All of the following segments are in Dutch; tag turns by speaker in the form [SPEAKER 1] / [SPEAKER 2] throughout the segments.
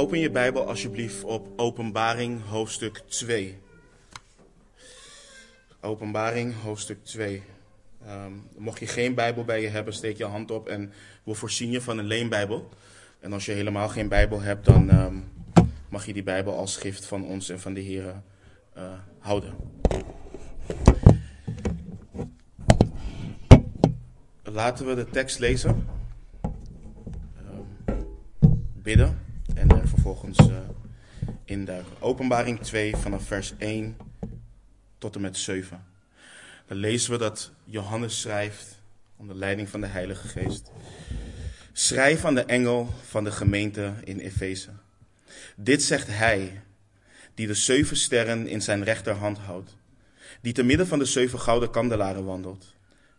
[SPEAKER 1] Open je Bijbel alsjeblieft op Openbaring hoofdstuk 2. Openbaring hoofdstuk 2. Ehm, mocht je geen Bijbel bij je hebben, steek je hand op en we voorzien je van een leenbijbel. En als je helemaal geen Bijbel hebt, dan ehm, mag je die Bijbel als gift van ons en van de Heer uh, houden. Laten we de tekst lezen. Ehm, bidden en er vervolgens uh, induiken. Openbaring 2 vanaf vers 1 tot en met 7. Dan lezen we dat Johannes schrijft onder leiding van de Heilige Geest. Schrijf aan de engel van de gemeente in Efeze. Dit zegt hij, die de zeven sterren in zijn rechterhand houdt, die te midden van de zeven gouden kandelaren wandelt.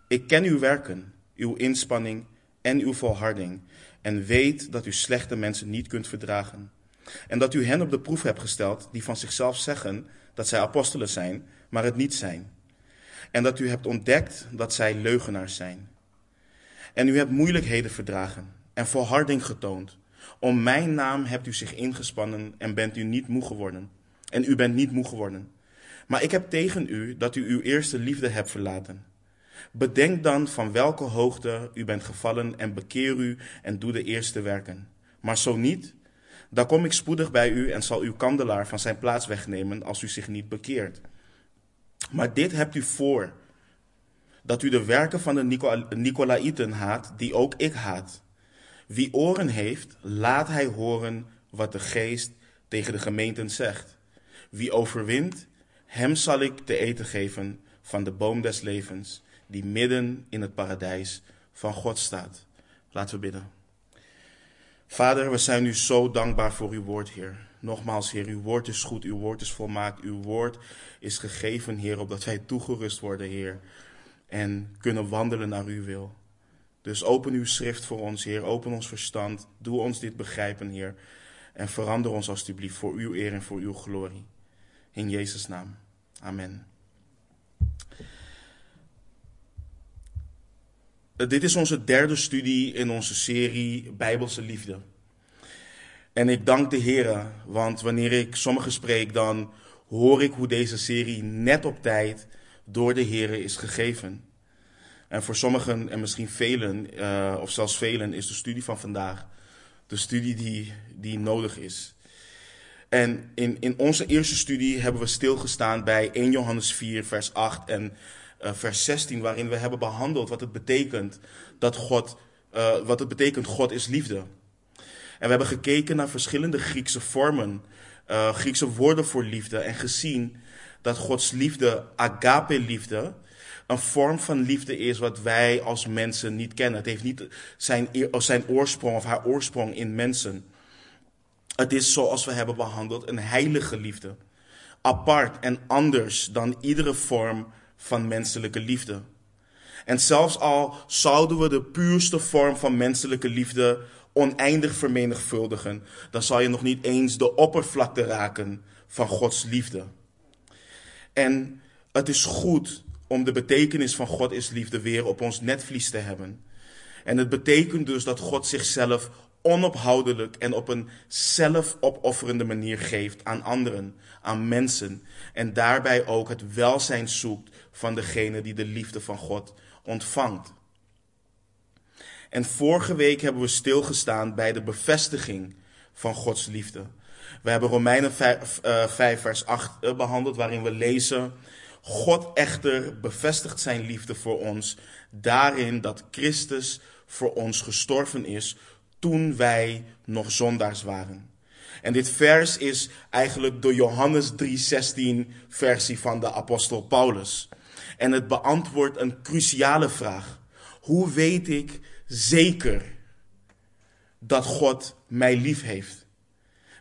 [SPEAKER 1] Ik ken uw werken, uw inspanning en uw volharding, en weet dat u slechte mensen niet kunt verdragen. En dat u hen op de proef hebt gesteld die van zichzelf zeggen dat zij apostelen zijn, maar het niet zijn. En dat u hebt ontdekt dat zij leugenaars zijn. En u hebt moeilijkheden verdragen en volharding getoond. Om mijn naam hebt u zich ingespannen en bent u niet moe geworden. En u bent niet moe geworden. Maar ik heb tegen u dat u uw eerste liefde hebt verlaten. Bedenk dan van welke hoogte u bent gevallen en bekeer u en doe de eerste werken. Maar zo niet, dan kom ik spoedig bij u en zal uw kandelaar van zijn plaats wegnemen als u zich niet bekeert. Maar dit hebt u voor, dat u de werken van de Nicolaïten haat, die ook ik haat. Wie oren heeft, laat hij horen wat de geest tegen de gemeenten zegt. Wie overwint, hem zal ik te eten geven van de boom des levens, die midden in het paradijs van God staat. Laten we bidden. Vader, we zijn u zo dankbaar voor uw woord, Heer. Nogmaals, Heer, uw woord is goed, uw woord is volmaakt, uw woord is gegeven, Heer, opdat wij toegerust worden, Heer, en kunnen wandelen naar uw wil. Dus open uw schrift voor ons, Heer, open ons verstand, doe ons dit begrijpen, Heer, en verander ons alstublieft voor uw eer en voor uw glorie. In Jezus' naam. Amen. Dit is onze derde studie in onze serie Bijbelse Liefde. En ik dank de Heer, want wanneer ik sommigen spreek, dan hoor ik hoe deze serie net op tijd door de Heer is gegeven. En voor sommigen en misschien velen, uh, of zelfs velen, is de studie van vandaag de studie die, die nodig is. En in, in onze eerste studie hebben we stilgestaan bij 1 Johannes 4, vers 8 en uh, vers 16, waarin we hebben behandeld wat het betekent dat God, uh, wat het betekent God is liefde. En we hebben gekeken naar verschillende Griekse vormen, uh, Griekse woorden voor liefde en gezien dat Gods liefde, agape liefde, een vorm van liefde is wat wij als mensen niet kennen. Het heeft niet zijn, zijn oorsprong of haar oorsprong in mensen. Het is zoals we hebben behandeld een heilige liefde. Apart en anders dan iedere vorm van menselijke liefde. En zelfs al zouden we de puurste vorm van menselijke liefde oneindig vermenigvuldigen, dan zal je nog niet eens de oppervlakte raken van Gods liefde. En het is goed om de betekenis van God is liefde weer op ons netvlies te hebben. En het betekent dus dat God zichzelf onophoudelijk en op een zelfopofferende manier geeft aan anderen, aan mensen. En daarbij ook het welzijn zoekt van degene die de liefde van God ontvangt. En vorige week hebben we stilgestaan bij de bevestiging van Gods liefde. We hebben Romeinen 5, uh, 5 vers 8 uh, behandeld, waarin we lezen: God echter bevestigt zijn liefde voor ons daarin dat Christus voor ons gestorven is toen wij nog zondaars waren. En dit vers is eigenlijk de Johannes 3:16 versie van de apostel Paulus. En het beantwoordt een cruciale vraag. Hoe weet ik zeker dat God mij lief heeft?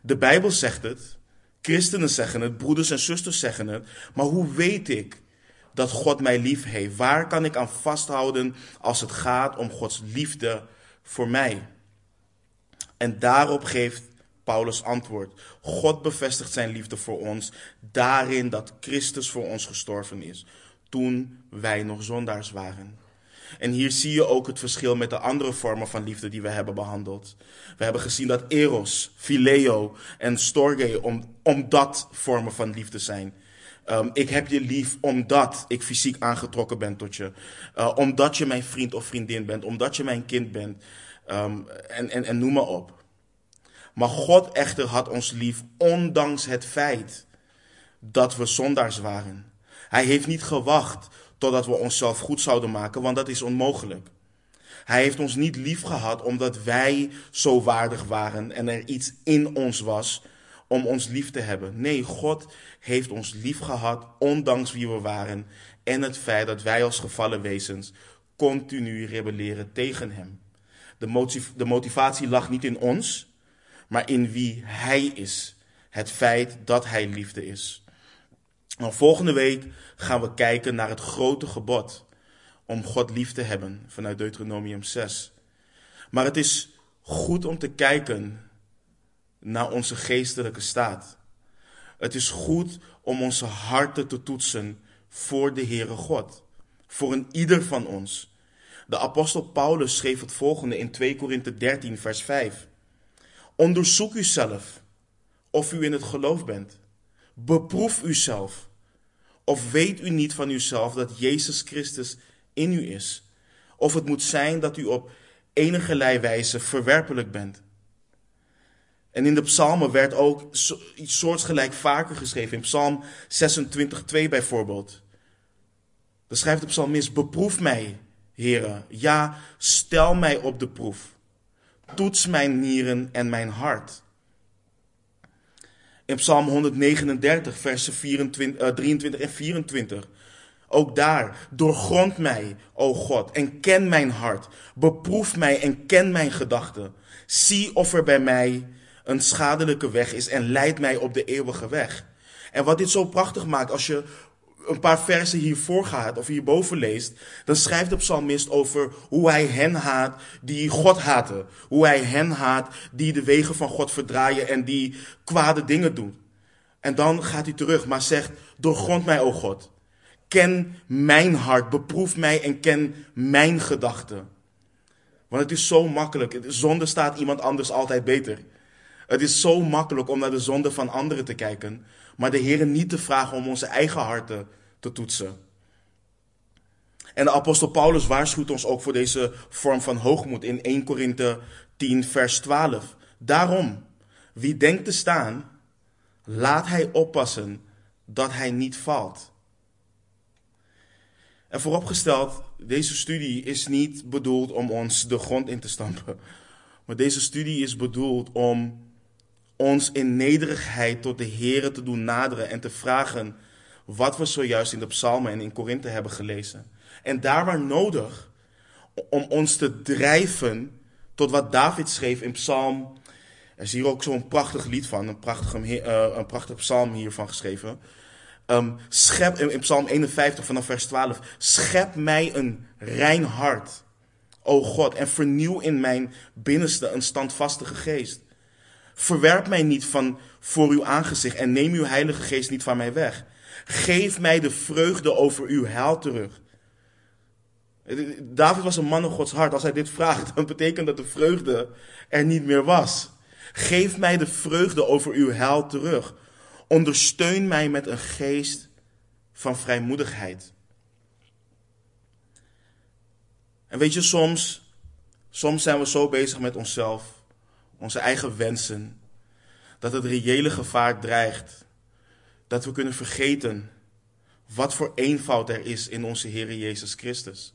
[SPEAKER 1] De Bijbel zegt het, christenen zeggen het, broeders en zusters zeggen het, maar hoe weet ik dat God mij lief heeft? Waar kan ik aan vasthouden als het gaat om Gods liefde voor mij? En daarop geeft Paulus antwoord. God bevestigt zijn liefde voor ons daarin dat Christus voor ons gestorven is, toen wij nog zondaars waren. En hier zie je ook het verschil met de andere vormen van liefde die we hebben behandeld. We hebben gezien dat eros, phileo en storge om, omdat vormen van liefde zijn. Um, ik heb je lief omdat ik fysiek aangetrokken ben tot je. Uh, omdat je mijn vriend of vriendin bent. Omdat je mijn kind bent. Um, en, en, en noem maar op. Maar God echter had ons lief ondanks het feit dat we zondaars waren. Hij heeft niet gewacht totdat we onszelf goed zouden maken, want dat is onmogelijk. Hij heeft ons niet lief gehad omdat wij zo waardig waren en er iets in ons was om ons lief te hebben. Nee, God heeft ons lief gehad ondanks wie we waren en het feit dat wij als gevallen wezens continu rebelleren tegen Hem. De, de motivatie lag niet in ons, maar in wie Hij is. Het feit dat Hij liefde is. Nou, volgende week gaan we kijken naar het grote gebod om God lief te hebben vanuit Deuteronomium 6. Maar het is goed om te kijken naar onze geestelijke staat. Het is goed om onze harten te toetsen voor de Heere God, voor een ieder van ons. De apostel Paulus schreef het volgende in 2 Korinthe 13, vers 5. Onderzoek uzelf of u in het geloof bent. Beproef uzelf. Of weet u niet van uzelf dat Jezus Christus in u is? Of het moet zijn dat u op enige wijze verwerpelijk bent. En in de psalmen werd ook iets soortgelijk vaker geschreven. In psalm 26, 2 bijvoorbeeld. Dan schrijft de psalmist, beproef mij, heren. Ja, stel mij op de proef. Toets mijn nieren en mijn hart. In Psalm 139, versen 24, uh, 23 en 24. Ook daar, doorgrond mij, o God, en ken mijn hart. Beproef mij en ken mijn gedachten. Zie of er bij mij een schadelijke weg is en leid mij op de eeuwige weg. En wat dit zo prachtig maakt, als je een paar versen hiervoor gaat of hierboven leest, dan schrijft de psalmist over hoe hij hen haat die God haten. Hoe hij hen haat die de wegen van God verdraaien en die kwade dingen doen. En dan gaat hij terug, maar zegt, doorgrond mij, o God. Ken mijn hart, beproef mij en ken mijn gedachten. Want het is zo makkelijk. Zonde staat iemand anders altijd beter. Het is zo makkelijk om naar de zonde van anderen te kijken, maar de Heer niet te vragen om onze eigen harten te toetsen. En de apostel Paulus waarschuwt ons ook voor deze vorm van hoogmoed in 1 Korinthe 10, vers 12. Daarom, wie denkt te staan, laat hij oppassen dat hij niet valt. En vooropgesteld, deze studie is niet bedoeld om ons de grond in te stampen. Maar deze studie is bedoeld om ons in nederigheid tot de Here te doen naderen en te vragen wat we zojuist in de psalmen en in Korinthe hebben gelezen. En daar waar nodig, om ons te drijven tot wat David schreef in psalm. Er is hier ook zo'n prachtig lied van, een prachtige, uh, een prachtig psalm hiervan geschreven. Um, schep, in psalm 51 vanaf vers 12. Schep mij een rein hart, o God, en vernieuw in mijn binnenste een standvastige geest. Verwerp mij niet van voor uw aangezicht en neem uw Heilige Geest niet van mij weg. Geef mij de vreugde over uw heil terug. David was een man op Gods hart. Als hij dit vraagt, dan betekent dat de vreugde er niet meer was. Geef mij de vreugde over uw heil terug. Ondersteun mij met een geest van vrijmoedigheid. En weet je, soms, soms zijn we zo bezig met onszelf onze eigen wensen, dat het reële gevaar dreigt dat we kunnen vergeten wat voor eenvoud er is in onze Heer Jezus Christus.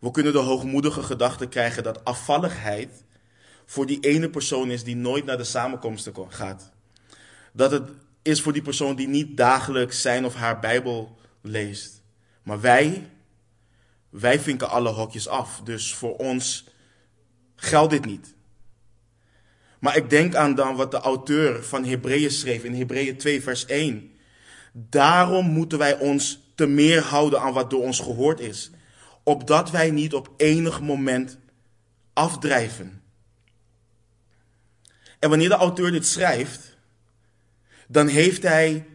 [SPEAKER 1] We kunnen de hoogmoedige gedachte krijgen dat afvalligheid voor die ene persoon is die nooit naar de samenkomsten gaat. Dat het is voor die persoon die niet dagelijks zijn of haar Bijbel leest. Maar wij, wij vinken alle hokjes af. Dus voor ons geldt dit niet. Maar ik denk aan dan wat de auteur van Hebreeën schreef in Hebreeën 2, vers 1. Daarom moeten wij ons te meer houden aan wat door ons gehoord is, opdat wij niet op enig moment afdrijven. En wanneer de auteur dit schrijft, dan heeft hij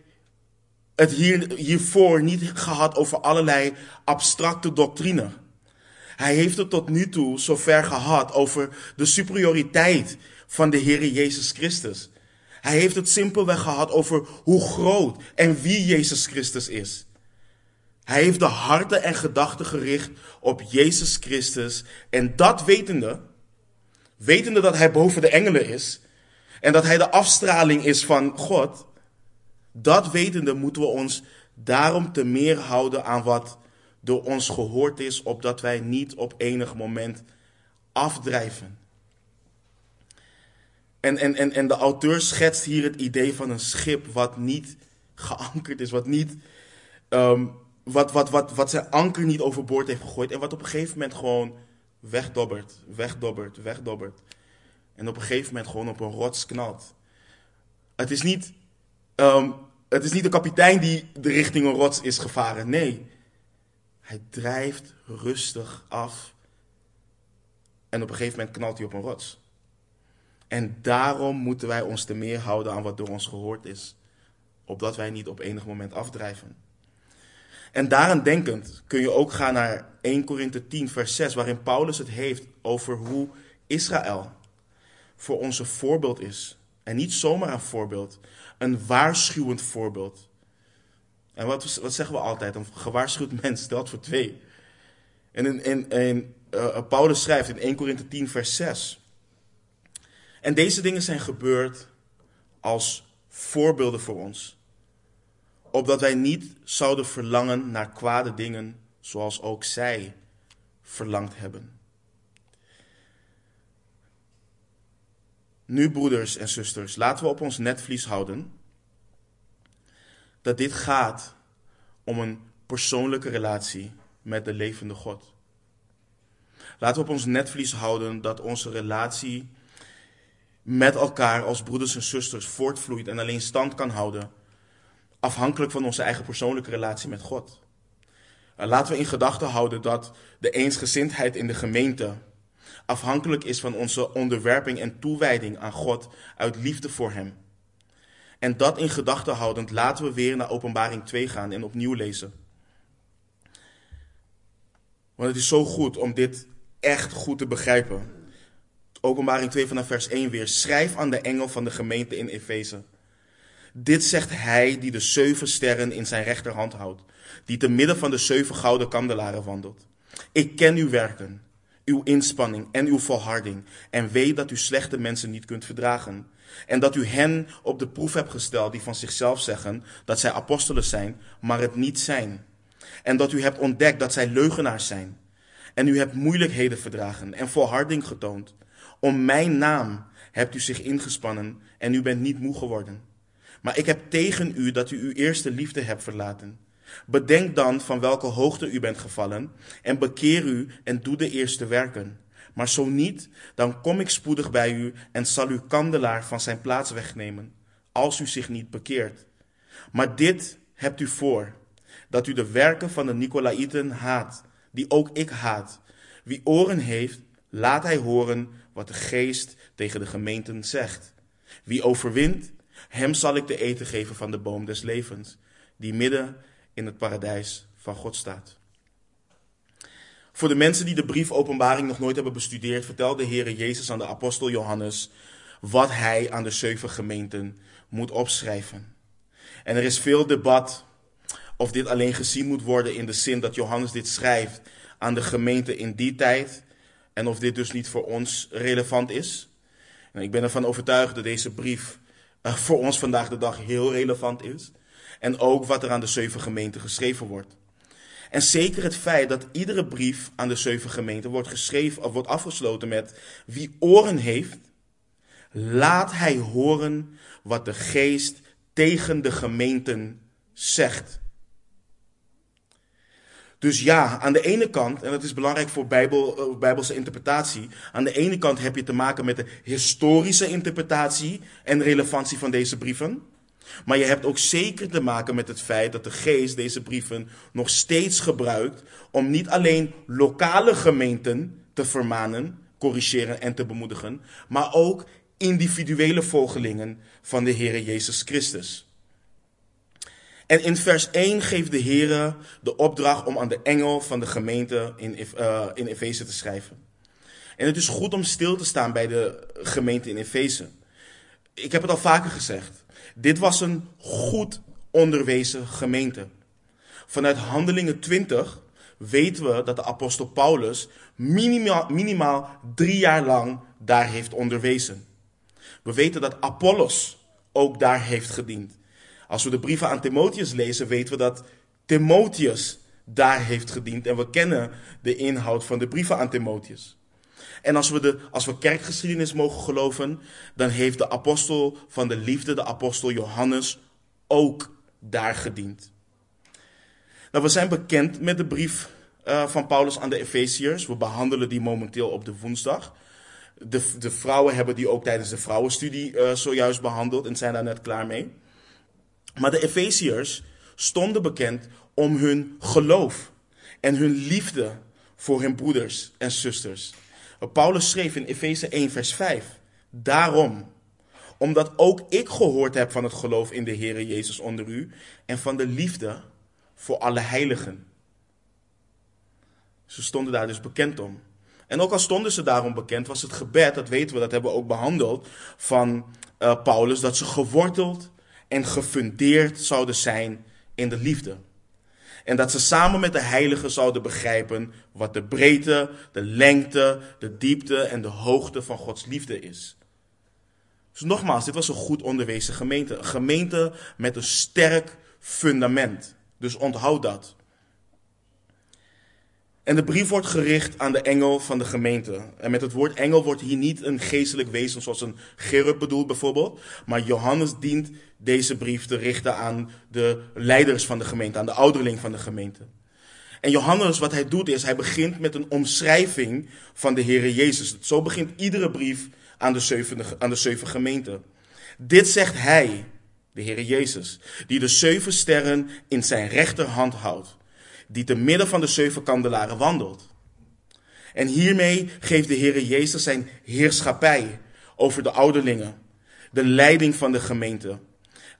[SPEAKER 1] het hier, hiervoor niet gehad over allerlei abstracte doctrine. Hij heeft het tot nu toe zover gehad over de superioriteit van de Heer Jezus Christus. Hij heeft het simpelweg gehad over hoe groot en wie Jezus Christus is. Hij heeft de harten en gedachten gericht op Jezus Christus. En dat wetende, wetende dat hij boven de engelen is en dat hij de afstraling is van God, dat wetende moeten we ons daarom te meer houden aan wat door ons gehoord is, opdat wij niet op enig moment afdrijven. En, en, en, en de auteur schetst hier het idee van een schip wat niet geankerd is, wat, niet, ehm, wat, wat, wat, wat zijn anker niet overboord heeft gegooid en wat op een gegeven moment gewoon wegdobbert, wegdobbert, wegdobbert. En op een gegeven moment gewoon op een rots knalt. Het is niet, um, het is niet de kapitein die de richting een rots is gevaren. Nee, hij drijft rustig af. En op een gegeven moment knalt hij op een rots. En daarom moeten wij ons te meer houden aan wat door ons gehoord is. Opdat wij niet op enig moment afdrijven. En daaraan denkend kun je ook gaan naar 1 Korinthe 10, vers 6, waarin Paulus het heeft over hoe Israël voor ons een voorbeeld is. En niet zomaar een voorbeeld, een waarschuwend voorbeeld. En wat, wat zeggen we altijd? Een gewaarschuwd mens stelt voor twee. En in, in, uh, Paulus schrijft in 1 Korinthe 10, vers 6. En deze dingen zijn gebeurd als voorbeelden voor ons. Opdat wij niet zouden verlangen naar kwade dingen, zoals ook zij verlangd hebben. Nu, broeders en zusters, laten we op ons netvlies houden dat dit gaat om een persoonlijke relatie met de levende God. Laten we op ons netvlies houden dat onze relatie met elkaar als broeders en zusters voortvloeit en alleen stand kan houden, afhankelijk van onze eigen persoonlijke relatie met God. Laten we in gedachten houden dat de eensgezindheid in de gemeente afhankelijk is van onze onderwerping en toewijding aan God uit liefde voor Hem. En dat in gedachten houdend, laten we weer naar Openbaring 2 gaan en opnieuw lezen. Want het is zo goed om dit echt goed te begrijpen. Openbaring 2 vanaf vers 1 weer. Schrijf aan de engel van de gemeente in Efeze. Dit zegt hij die de zeven sterren in zijn rechterhand houdt, die te midden van de zeven gouden kandelaren wandelt. Ik ken uw werken, uw inspanning en uw volharding, en weet dat u slechte mensen niet kunt verdragen. En dat u hen op de proef hebt gesteld die van zichzelf zeggen dat zij apostelen zijn, maar het niet zijn. En dat u hebt ontdekt dat zij leugenaars zijn. En u hebt moeilijkheden verdragen en volharding getoond. Om mijn naam hebt u zich ingespannen en u bent niet moe geworden. Maar ik heb tegen u dat u uw eerste liefde hebt verlaten. Bedenk dan van welke hoogte u bent gevallen en bekeer u en doe de eerste werken. Maar zo niet, dan kom ik spoedig bij u en zal uw kandelaar van zijn plaats wegnemen, als u zich niet bekeert. Maar dit hebt u voor, dat u de werken van de Nicolaïten haat, die ook ik haat. Wie oren heeft, laat hij horen wat de geest tegen de gemeenten zegt. Wie overwint, hem zal ik de eten geven van de boom des levens, die midden in het paradijs van God staat. Voor de mensen die de brief Openbaring nog nooit hebben bestudeerd, vertelde de Heer Jezus aan de apostel Johannes wat hij aan de zeven gemeenten moet opschrijven. En er is veel debat of dit alleen gezien moet worden in de zin dat Johannes dit schrijft aan de gemeente in die tijd en of dit dus niet voor ons relevant is. En ik ben ervan overtuigd dat deze brief uh, voor ons vandaag de dag heel relevant is. En ook wat er aan de zeven gemeenten geschreven wordt. En zeker het feit dat iedere brief aan de zeven gemeenten wordt geschreven of wordt afgesloten met wie oren heeft, laat hij horen wat de geest tegen de gemeenten zegt. Dus ja, aan de ene kant, en dat is belangrijk voor Bijbel, eh, Bijbelse interpretatie, aan de ene kant heb je te maken met de historische interpretatie en relevantie van deze brieven. Maar je hebt ook zeker te maken met het feit dat de geest deze brieven nog steeds gebruikt om niet alleen lokale gemeenten te vermanen, corrigeren en te bemoedigen, maar ook individuele volgelingen van de Heer Jezus Christus. En in vers 1 geeft de Heer de opdracht om aan de engel van de gemeente in, uh, in Efeze te schrijven. En het is goed om stil te staan bij de gemeente in Efeze. Ik heb het al vaker gezegd. Dit was een goed onderwezen gemeente. Vanuit Handelingen 20 weten we dat de apostel Paulus minimaal, minimaal drie jaar lang daar heeft onderwezen. We weten dat Apollos ook daar heeft gediend. Als we de brieven aan Timotheus lezen, weten we dat Timotheus daar heeft gediend. En we kennen de inhoud van de brieven aan Timotheus. En als we, de, als we kerkgeschiedenis mogen geloven, dan heeft de apostel van de liefde, de apostel Johannes, ook daar gediend. Nou, we zijn bekend met de brief uh, van Paulus aan de Efeziërs. We behandelen die momenteel op de woensdag. De, de vrouwen hebben die ook tijdens de vrouwenstudie uh, zojuist behandeld en zijn daar net klaar mee. Maar de Efeziërs stonden bekend om hun geloof en hun liefde voor hun broeders en zusters. Paulus schreef in Efeze 1, vers 5. Daarom, omdat ook ik gehoord heb van het geloof in de Heer Jezus onder u en van de liefde voor alle heiligen. Ze stonden daar dus bekend om. En ook al stonden ze daarom bekend, was het gebed, dat weten we, dat hebben we ook behandeld, van uh, Paulus, dat ze geworteld en gefundeerd zouden zijn in de liefde. En dat ze samen met de heiligen zouden begrijpen wat de breedte, de lengte, de diepte en de hoogte van Gods liefde is. Dus nogmaals, dit was een goed onderwezen gemeente. Een gemeente met een sterk fundament. Dus onthoud dat. En de brief wordt gericht aan de engel van de gemeente. En met het woord engel wordt hier niet een geestelijk wezen zoals een cherub bedoeld bijvoorbeeld. Maar Johannes dient deze brief te richten aan de leiders van de gemeente, aan de ouderling van de gemeente. En Johannes, wat hij doet is, hij begint met een omschrijving van de Heere Jezus. Zo begint iedere brief aan de zeven, aan de zeven gemeenten. Dit zegt hij, de Heere Jezus, die de zeven sterren in zijn rechterhand houdt die te midden van de zeven kandelaren wandelt. En hiermee geeft de Heer Jezus zijn heerschappij over de ouderlingen, de leiding van de gemeente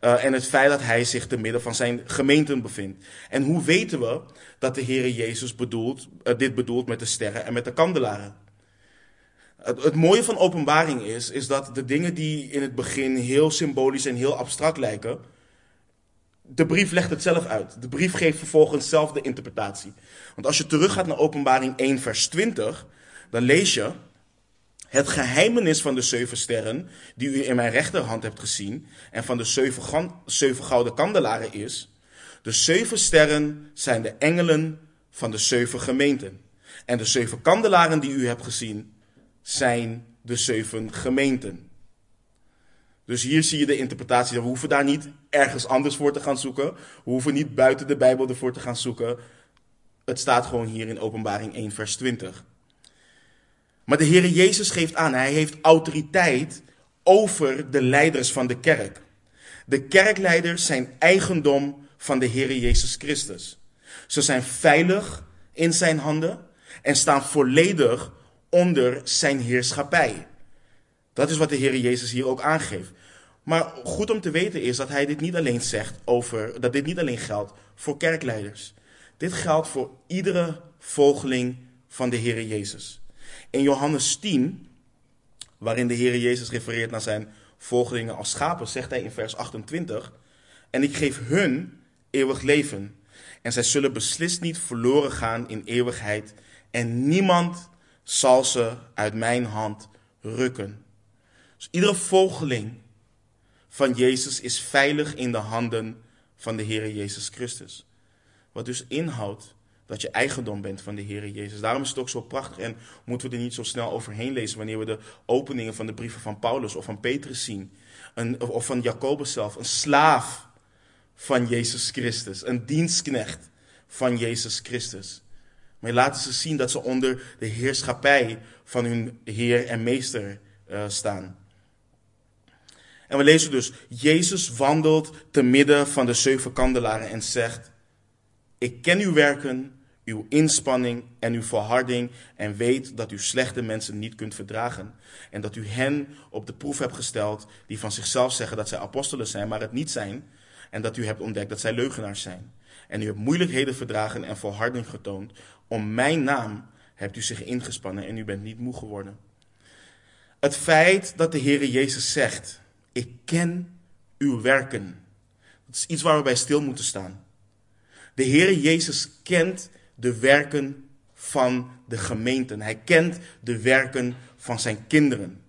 [SPEAKER 1] uh, en het feit dat hij zich te midden van zijn gemeenten bevindt. En hoe weten we dat de Heer Jezus bedoelt, uh, dit bedoelt met de sterren en met de kandelaren? Het, het mooie van openbaring is, is dat de dingen die in het begin heel symbolisch en heel abstract lijken, de brief legt het zelf uit. De brief geeft vervolgens zelf de interpretatie. Want als je teruggaat naar Openbaring 1, vers 20, dan lees je: Het geheimenis van de zeven sterren, die u in mijn rechterhand hebt gezien, en van de zeven, gouden kandelaren is. De zeven sterren zijn de engelen van de zeven gemeenten. En de zeven kandelaren die u hebt gezien, zijn de zeven gemeenten. Dus hier zie je de interpretatie. We hoeven daar niet ergens anders voor te gaan zoeken. We hoeven niet buiten de Bijbel ervoor te gaan zoeken. Het staat gewoon hier in Openbaring 1, vers 20. Maar de Heer Jezus geeft aan, hij heeft autoriteit over de leiders van de kerk. De kerkleiders zijn eigendom van de Heer Jezus Christus. Ze zijn veilig in zijn handen en staan volledig onder zijn heerschappij. Dat is wat de Heer Jezus hier ook aangeeft. Maar goed om te weten is dat hij dit niet alleen zegt over, dat dit niet alleen geldt voor kerkleiders. Dit geldt voor iedere volgeling van de Heer Jezus. In Johannes 10, waarin de Heer Jezus refereert naar zijn volgelingen als schapen, zegt hij in vers 28: En ik geef hun eeuwig leven. En zij zullen beslist niet verloren gaan in eeuwigheid. En niemand zal ze uit mijn hand rukken. Dus iedere volgeling van Jezus is veilig in de handen van de Heer Jezus Christus. Wat dus inhoudt dat je eigendom bent van de Heer Jezus. Daarom is het ook zo prachtig en moeten we er niet zo snel overheen lezen wanneer we de openingen van de brieven van Paulus of van Petrus zien. Een, of van Jacobus zelf, een slaaf van Jezus Christus, een dienstknecht van Jezus Christus. Maar laten ze zien dat ze onder de heerschappij van hun Heer en Meester uh, staan. En we lezen dus, Jezus wandelt te midden van de zeven kandelaren en zegt, ik ken uw werken, uw inspanning en uw volharding en weet dat u slechte mensen niet kunt verdragen. En dat u hen op de proef hebt gesteld die van zichzelf zeggen dat zij apostelen zijn, maar het niet zijn. en dat u hebt ontdekt dat zij leugenaars zijn. En u hebt moeilijkheden verdragen en volharding getoond. Om mijn naam hebt u zich ingespannen en u bent niet moe geworden. Het feit dat de Heere Jezus zegt, ik ken uw werken. Dat is iets waar we bij stil moeten staan. De Heere Jezus kent de werken van de gemeenten. Hij kent de werken van zijn kinderen.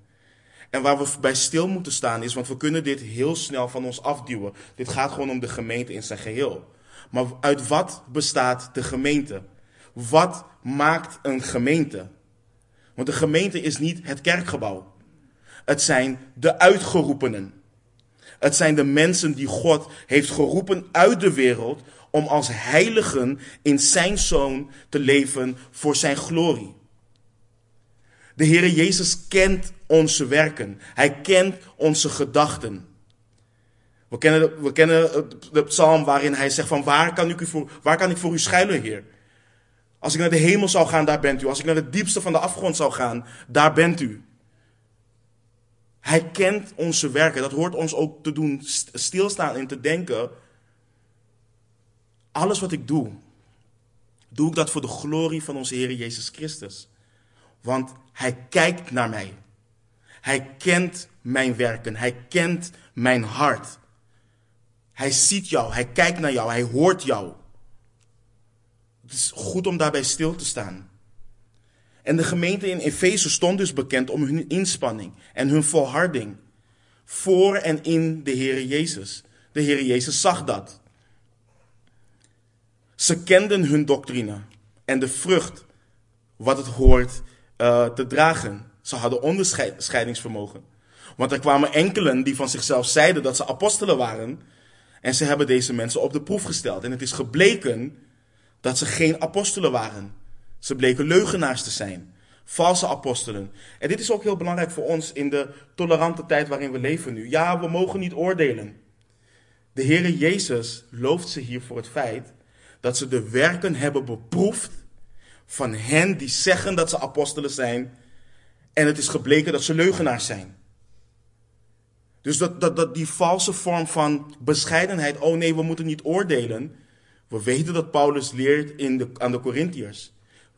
[SPEAKER 1] En waar we bij stil moeten staan is, want we kunnen dit heel snel van ons afduwen. Dit gaat gewoon om de gemeente in zijn geheel. Maar uit wat bestaat de gemeente? Wat maakt een gemeente? Want de gemeente is niet het kerkgebouw. Het zijn de uitgeroepenen. Het zijn de mensen die God heeft geroepen uit de wereld om als heiligen in zijn zoon te leven voor zijn glorie. De Heere Jezus kent onze werken. Hij kent onze gedachten. We kennen, we kennen de psalm waarin hij zegt van waar kan, ik voor, waar kan ik voor u schuilen, Heer? Als ik naar de hemel zou gaan, daar bent u. Als ik naar het diepste van de afgrond zou gaan, daar bent u. Hij kent onze werken. Dat hoort ons ook te doen stilstaan en te denken. Alles wat ik doe, doe ik dat voor de glorie van onze Heer Jezus Christus. Want Hij kijkt naar mij. Hij kent mijn werken. Hij kent mijn hart. Hij ziet jou. Hij kijkt naar jou. Hij hoort jou. Het is goed om daarbij stil te staan. En de gemeente in Efeze stond dus bekend om hun inspanning en hun volharding voor en in de Heer Jezus. De Heer Jezus zag dat. Ze kenden hun doctrine en de vrucht wat het hoort uh, te dragen. Ze hadden onderscheidingsvermogen. Want er kwamen enkelen die van zichzelf zeiden dat ze apostelen waren. En ze hebben deze mensen op de proef gesteld. En het is gebleken dat ze geen apostelen waren. Ze bleken leugenaars te zijn. Valse apostelen. En dit is ook heel belangrijk voor ons in de tolerante tijd waarin we leven nu. Ja, we mogen niet oordelen. De Heere Jezus looft ze hier voor het feit dat ze de werken hebben beproefd van hen die zeggen dat ze apostelen zijn. En het is gebleken dat ze leugenaars zijn. Dus dat, dat, die valse vorm van bescheidenheid, oh nee, we moeten niet oordelen. We weten dat Paulus leert in de, aan de Corinthiërs.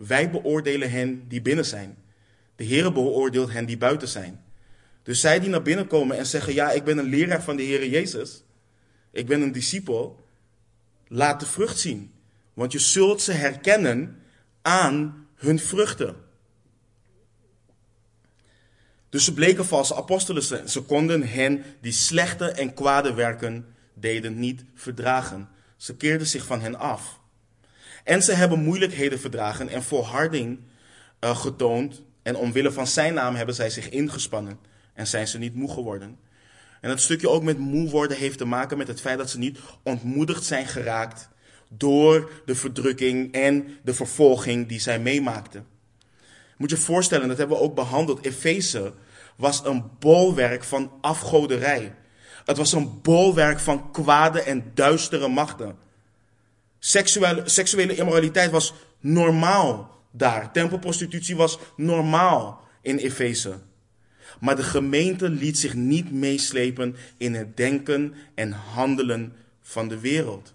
[SPEAKER 1] Wij beoordelen hen die binnen zijn. De Heer beoordeelt hen die buiten zijn. Dus zij die naar binnen komen en zeggen: Ja, ik ben een leraar van de Heer Jezus. Ik ben een discipel. Laat de vrucht zien. Want je zult ze herkennen aan hun vruchten. Dus ze bleken valse apostelen. Ze konden hen die slechte en kwade werken deden niet verdragen. Ze keerden zich van hen af. En ze hebben moeilijkheden verdragen en volharding uh, getoond. En omwille van zijn naam hebben zij zich ingespannen en zijn ze niet moe geworden. En dat stukje ook met moe worden heeft te maken met het feit dat ze niet ontmoedigd zijn geraakt door de verdrukking en de vervolging die zij meemaakten. Moet je je voorstellen, dat hebben we ook behandeld. Efeze was een bolwerk van afgoderij. Het was een bolwerk van kwade en duistere machten. Seksuele, seksuele immoraliteit was normaal daar. Tempelprostitutie was normaal in Efeze. Maar de gemeente liet zich niet meeslepen in het denken en handelen van de wereld.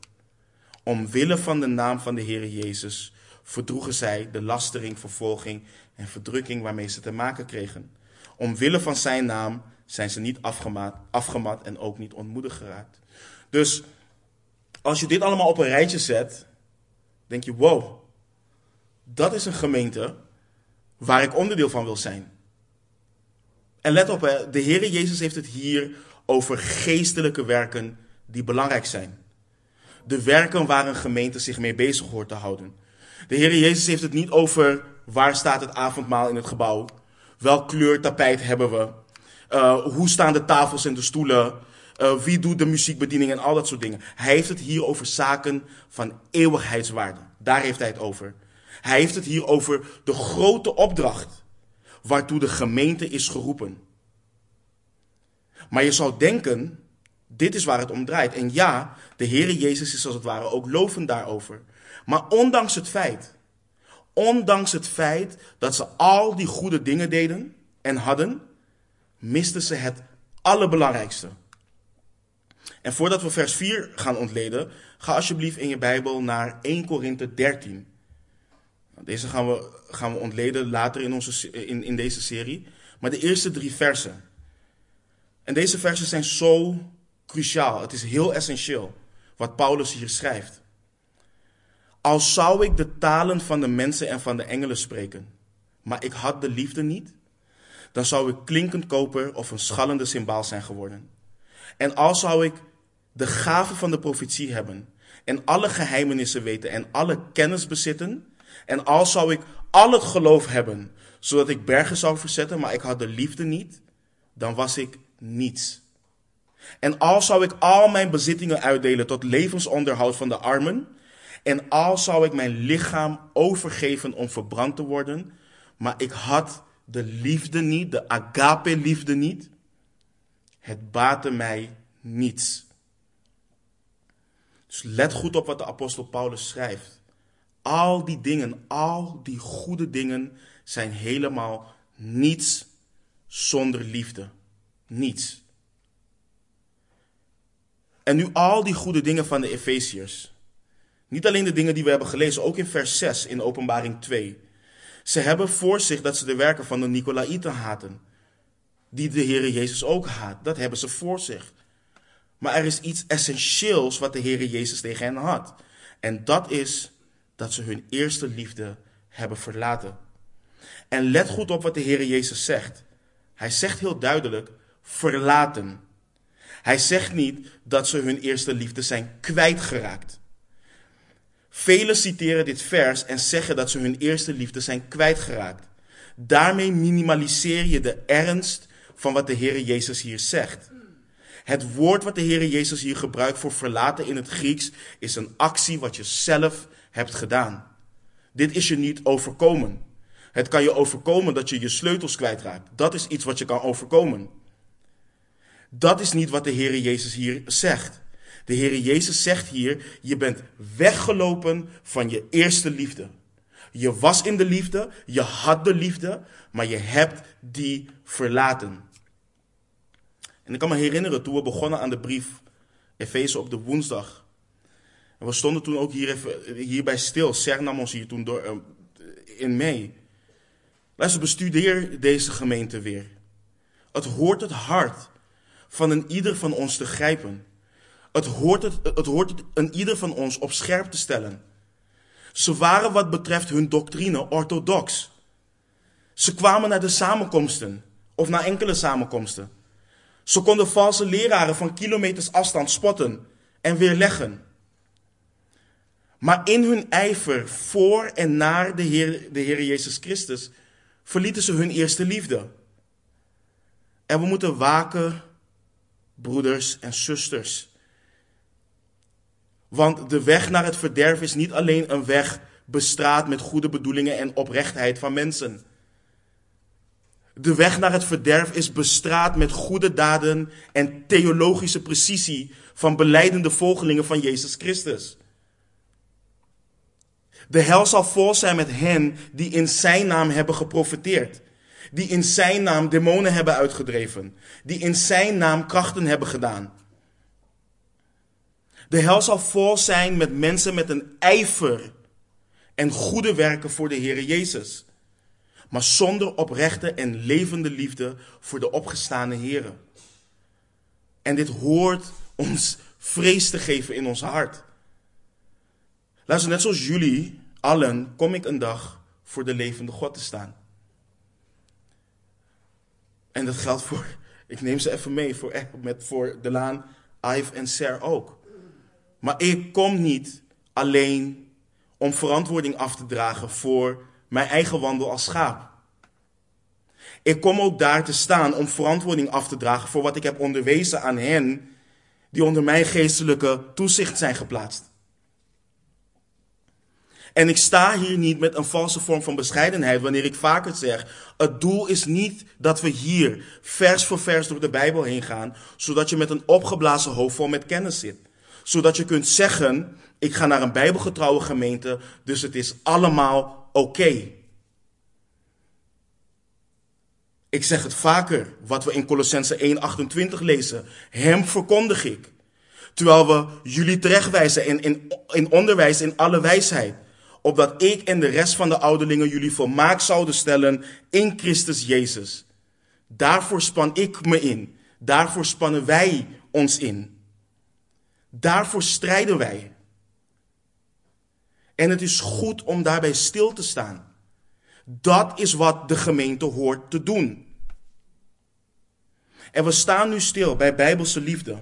[SPEAKER 1] Omwille van de naam van de Heer Jezus verdroegen zij de lastering, vervolging en verdrukking waarmee ze te maken kregen. Omwille van zijn naam zijn ze niet afgemat, afgemat en ook niet ontmoedigd geraakt. Dus als je dit allemaal op een rijtje zet, denk je: wow, dat is een gemeente waar ik onderdeel van wil zijn. En let op, de Heere Jezus heeft het hier over geestelijke werken die belangrijk zijn. De werken waar een gemeente zich mee bezig hoort te houden. De Heere Jezus heeft het niet over waar staat het avondmaal in het gebouw, welk kleur tapijt hebben we, uh, hoe staan de tafels en de stoelen, uh, wie doet de muziekbediening en al dat soort dingen. Hij heeft het hier over zaken van eeuwigheidswaarde. Daar heeft hij het over. Hij heeft het hier over de grote opdracht waartoe de gemeente is geroepen. Maar je zou denken, dit is waar het om draait. En ja, de Heere Jezus is als het ware ook lovend daarover. Maar ondanks het feit, ondanks het feit dat ze al die goede dingen deden en hadden, misten ze het allerbelangrijkste. En voordat we vers 4 gaan ontleden, ga alsjeblieft in je Bijbel naar 1 Korinthe 13. Deze gaan we, gaan we ontleden later in, onze, in, in deze serie. Maar de eerste drie versen. En deze versen zijn zo cruciaal. Het is heel essentieel wat Paulus hier schrijft. Al zou ik de talen van de mensen en van de engelen spreken, maar ik had de liefde niet, dan zou ik klinkend koper of een schallende symbaal zijn geworden. En al zou ik de gave van de profetie hebben en alle geheimenissen weten en alle kennis bezitten, en al zou ik al het geloof hebben, zodat ik bergen zou verzetten, maar ik had de liefde niet, dan was ik niets. En al zou ik al mijn bezittingen uitdelen tot levensonderhoud van de armen, en al zou ik mijn lichaam overgeven om verbrand te worden, maar ik had de liefde niet, de agape-liefde niet, het baatte mij niets. Dus let goed op wat de apostel Paulus schrijft. Al die dingen, al die goede dingen zijn helemaal niets zonder liefde. Niets. En nu al die goede dingen van de Efeziërs. Niet alleen de dingen die we hebben gelezen, ook in vers 6 in Openbaring 2. Ze hebben voor zich dat ze de werken van de Nicolaïten haten. Die de Heere Jezus ook haat. Dat hebben ze voor zich. Maar er is iets essentieels wat de Heere Jezus tegen hen had. En dat is dat ze hun eerste liefde hebben verlaten. En let goed op wat de Heere Jezus zegt. Hij zegt heel duidelijk: verlaten. Hij zegt niet dat ze hun eerste liefde zijn kwijtgeraakt. Velen citeren dit vers en zeggen dat ze hun eerste liefde zijn kwijtgeraakt. Daarmee minimaliseer je de ernst van wat de Heere Jezus hier zegt. Het woord wat de Heere Jezus hier gebruikt voor verlaten in het Grieks is een actie wat je zelf hebt gedaan. Dit is je niet overkomen. Het kan je overkomen dat je je sleutels kwijtraakt. Dat is iets wat je kan overkomen. Dat is niet wat de Heere Jezus hier zegt. De Heere Jezus zegt hier, je bent weggelopen van je eerste liefde. Je was in de liefde, je had de liefde, maar je hebt die verlaten. En ik kan me herinneren toen we begonnen aan de brief Efeze op de woensdag. En we stonden toen ook hier even, hierbij stil. Ser nam ons hier toen door, uh, in mee. Luister, bestudeer deze gemeente weer. Het hoort het hart van een ieder van ons te grijpen. Het hoort, het, het hoort het een ieder van ons op scherp te stellen. Ze waren wat betreft hun doctrine orthodox. Ze kwamen naar de samenkomsten, of naar enkele samenkomsten. Ze konden valse leraren van kilometers afstand spotten en weerleggen. Maar in hun ijver voor en naar de Heer, de Heer Jezus Christus verlieten ze hun eerste liefde. En we moeten waken, broeders en zusters. Want de weg naar het verderf is niet alleen een weg bestraat met goede bedoelingen en oprechtheid van mensen. De weg naar het verderf is bestraat met goede daden en theologische precisie van beleidende volgelingen van Jezus Christus. De hel zal vol zijn met hen die in zijn naam hebben geprofiteerd. Die in zijn naam demonen hebben uitgedreven. Die in zijn naam krachten hebben gedaan. De hel zal vol zijn met mensen met een ijver en goede werken voor de Heer Jezus. Maar zonder oprechte en levende liefde voor de opgestane Heer. En dit hoort ons vrees te geven in ons hart. Luister, net zoals jullie allen kom ik een dag voor de levende God te staan. En dat geldt voor, ik neem ze even mee, voor, met, voor Delaan, Ive en Ser ook. Maar ik kom niet alleen om verantwoording af te dragen voor mijn eigen wandel als schaap. Ik kom ook daar te staan om verantwoording af te dragen voor wat ik heb onderwezen aan hen die onder mijn geestelijke toezicht zijn geplaatst. En ik sta hier niet met een valse vorm van bescheidenheid wanneer ik vaker zeg, het doel is niet dat we hier vers voor vers door de Bijbel heen gaan, zodat je met een opgeblazen hoofd vol met kennis zit. Zodat je kunt zeggen, ik ga naar een bijbelgetrouwe gemeente, dus het is allemaal oké. Ik zeg het vaker, wat we in Colossense 1:28 lezen. Hem verkondig ik. Terwijl we jullie terechtwijzen in, in, in onderwijs in alle wijsheid. Opdat ik en de rest van de ouderlingen jullie volmaakt zouden stellen in Christus Jezus. Daarvoor span ik me in. Daarvoor spannen wij ons in. Daarvoor strijden wij. En het is goed om daarbij stil te staan. Dat is wat de gemeente hoort te doen. En we staan nu stil bij bijbelse liefde.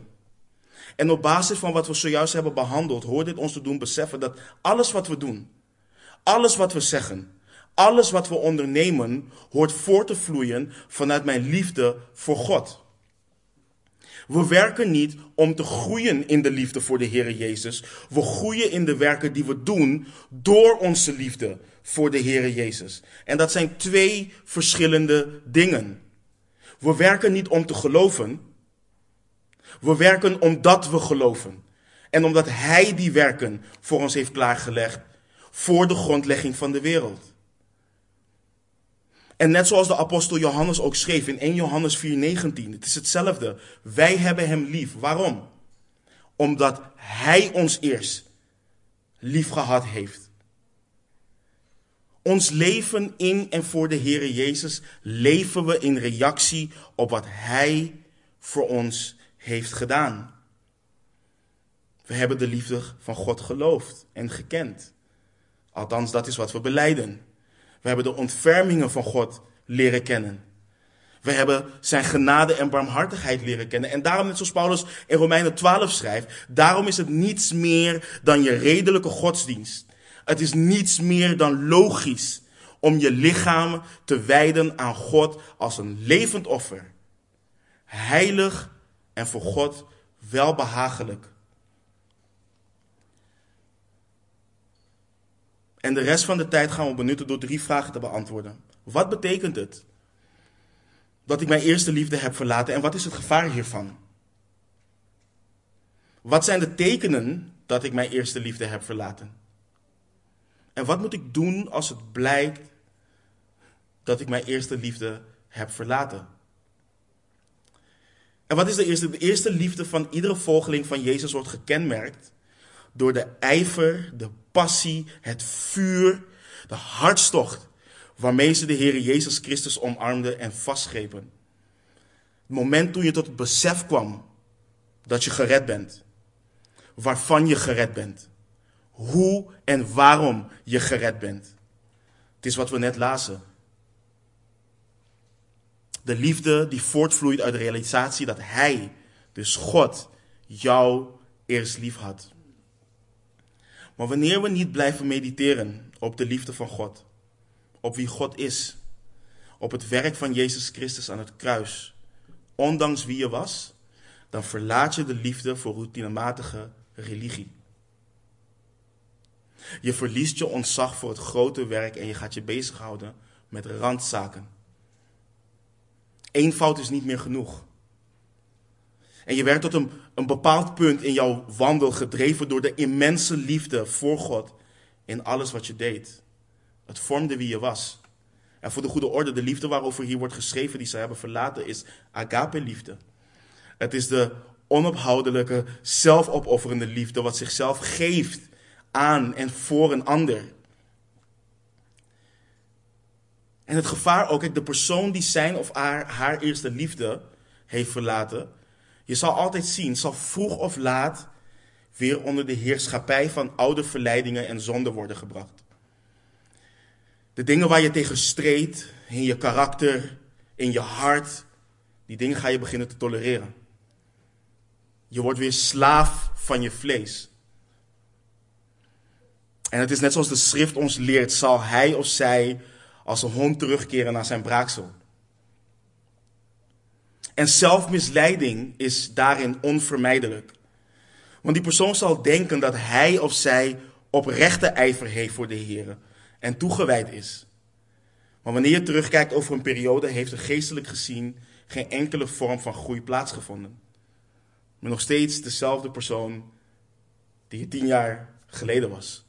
[SPEAKER 1] En op basis van wat we zojuist hebben behandeld, hoort dit ons te doen beseffen dat alles wat we doen, alles wat we zeggen, alles wat we ondernemen, hoort voort te vloeien vanuit mijn liefde voor God. We werken niet om te groeien in de liefde voor de Heer Jezus. We groeien in de werken die we doen door onze liefde voor de Heer Jezus. En dat zijn twee verschillende dingen. We werken niet om te geloven. We werken omdat we geloven. En omdat Hij die werken voor ons heeft klaargelegd voor de grondlegging van de wereld. En net zoals de apostel Johannes ook schreef in 1 Johannes 4:19, het is hetzelfde. Wij hebben hem lief. Waarom? Omdat hij ons eerst lief gehad heeft. Ons leven in en voor de Heere Jezus leven we in reactie op wat hij voor ons heeft gedaan. We hebben de liefde van God geloofd en gekend. Althans, dat is wat we beleiden. We hebben de ontfermingen van God leren kennen. We hebben zijn genade en barmhartigheid leren kennen. En daarom, net zoals Paulus in Romeinen 12 schrijft, daarom is het niets meer dan je redelijke godsdienst. Het is niets meer dan logisch om je lichaam te wijden aan God als een levend offer. Heilig en voor God welbehagelijk. En de rest van de tijd gaan we benutten door drie vragen te beantwoorden. Wat betekent het dat ik mijn eerste liefde heb verlaten en wat is het gevaar hiervan? Wat zijn de tekenen dat ik mijn eerste liefde heb verlaten? En wat moet ik doen als het blijkt dat ik mijn eerste liefde heb verlaten? En wat is de eerste? De eerste liefde van iedere volgeling van Jezus wordt gekenmerkt door de ijver, de passie, het vuur, de hartstocht waarmee ze de Heer Jezus Christus omarmden en vastgrepen. Het moment toen je tot het besef kwam dat je gered bent, waarvan je gered bent, hoe en waarom je gered bent. Het is wat we net lazen. De liefde die voortvloeit uit de realisatie dat Hij, dus God, jou eerst lief had. Maar wanneer we niet blijven mediteren op de liefde van God, op wie God is, op het werk van Jezus Christus aan het kruis, ondanks wie je was, dan verlaat je de liefde voor routinematige religie. Je verliest je ontzag voor het grote werk en je gaat je bezighouden met randzaken. Eenvoud is niet meer genoeg. En je werd tot een, een bepaald punt in jouw wandel gedreven door de immense liefde voor God in alles wat je deed. Het vormde wie je was. En voor de goede orde, de liefde waarover hier wordt geschreven, die ze hebben verlaten, is agape-liefde. Het is de onophoudelijke, zelfopofferende liefde, wat zichzelf geeft aan en voor een ander. En het gevaar ook, de persoon die zijn of haar, haar eerste liefde heeft verlaten, je zal altijd zien, zal vroeg of laat weer onder de heerschappij van oude verleidingen en zonden worden gebracht. De dingen waar je tegen streed, in je karakter, in je hart, die dingen ga je beginnen te tolereren. Je wordt weer slaaf van je vlees. En het is net zoals de schrift ons leert, zal hij of zij als een hond terugkeren naar zijn braaksel. En zelfmisleiding is daarin onvermijdelijk. Want die persoon zal denken dat hij of zij oprechte ijver heeft voor de Heer en toegewijd is. Maar wanneer je terugkijkt over een periode, heeft er geestelijk gezien geen enkele vorm van groei plaatsgevonden. Maar nog steeds dezelfde persoon die je tien jaar geleden was.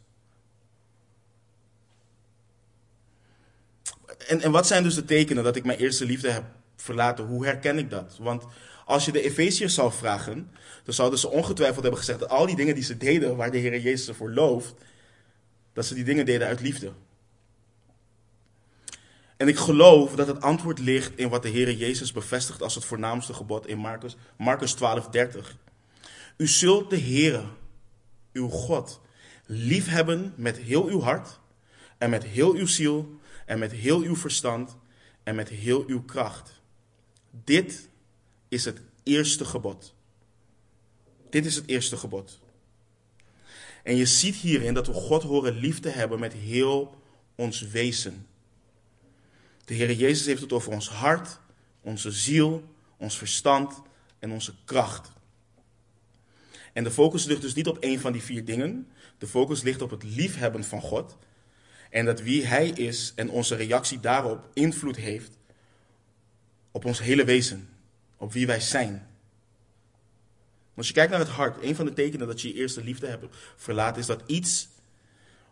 [SPEAKER 1] En, en wat zijn dus de tekenen dat ik mijn eerste liefde heb verlaten. Hoe herken ik dat? Want als je de Efeziërs zou vragen, dan zouden ze ongetwijfeld hebben gezegd dat al die dingen die ze deden, waar de Heer Jezus ervoor looft, dat ze die dingen deden uit liefde. En ik geloof dat het antwoord ligt in wat de Heer Jezus bevestigt als het voornaamste gebod in Marcus, Marcus 12, 30. U zult de Heere, uw God, liefhebben met heel uw hart en met heel uw ziel en met heel uw verstand en met heel uw kracht. Dit is het eerste gebod. Dit is het eerste gebod. En je ziet hierin dat we God horen lief te hebben met heel ons wezen. De Heer Jezus heeft het over ons hart, onze ziel, ons verstand en onze kracht. En de focus ligt dus niet op één van die vier dingen. De focus ligt op het liefhebben van God. En dat wie Hij is en onze reactie daarop invloed heeft op ons hele wezen. Op wie wij zijn. Als je kijkt naar het hart, een van de tekenen dat je je eerste liefde hebt verlaten, is dat iets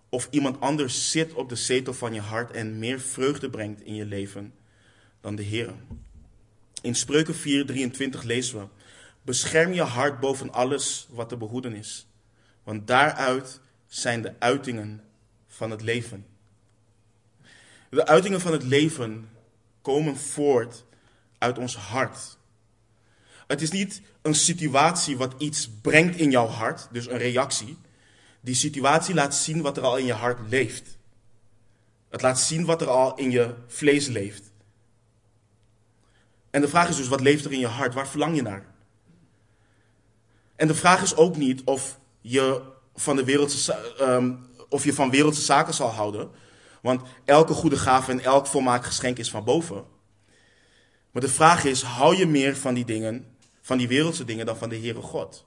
[SPEAKER 1] of iemand anders zit op de zetel van je hart en meer vreugde brengt in je leven dan de Heer. In Spreuken 4:23 lezen we: Bescherm je hart boven alles wat te behoeden is, want daaruit zijn de uitingen van het leven. De uitingen van het leven komen voort uit ons hart. Het is niet een situatie wat iets brengt in jouw hart, dus een reactie. Die situatie laat zien wat er al in je hart leeft. Het laat zien wat er al in je vlees leeft. En de vraag is dus, wat leeft er in je hart? Waar verlang je naar? En de vraag is ook niet of je van, de wereldse, um, of je van wereldse zaken zal houden. Want elke goede gave en elk volmaakt geschenk is van boven. Maar de vraag is, hou je meer van die dingen, van die wereldse dingen, dan van de Heere God?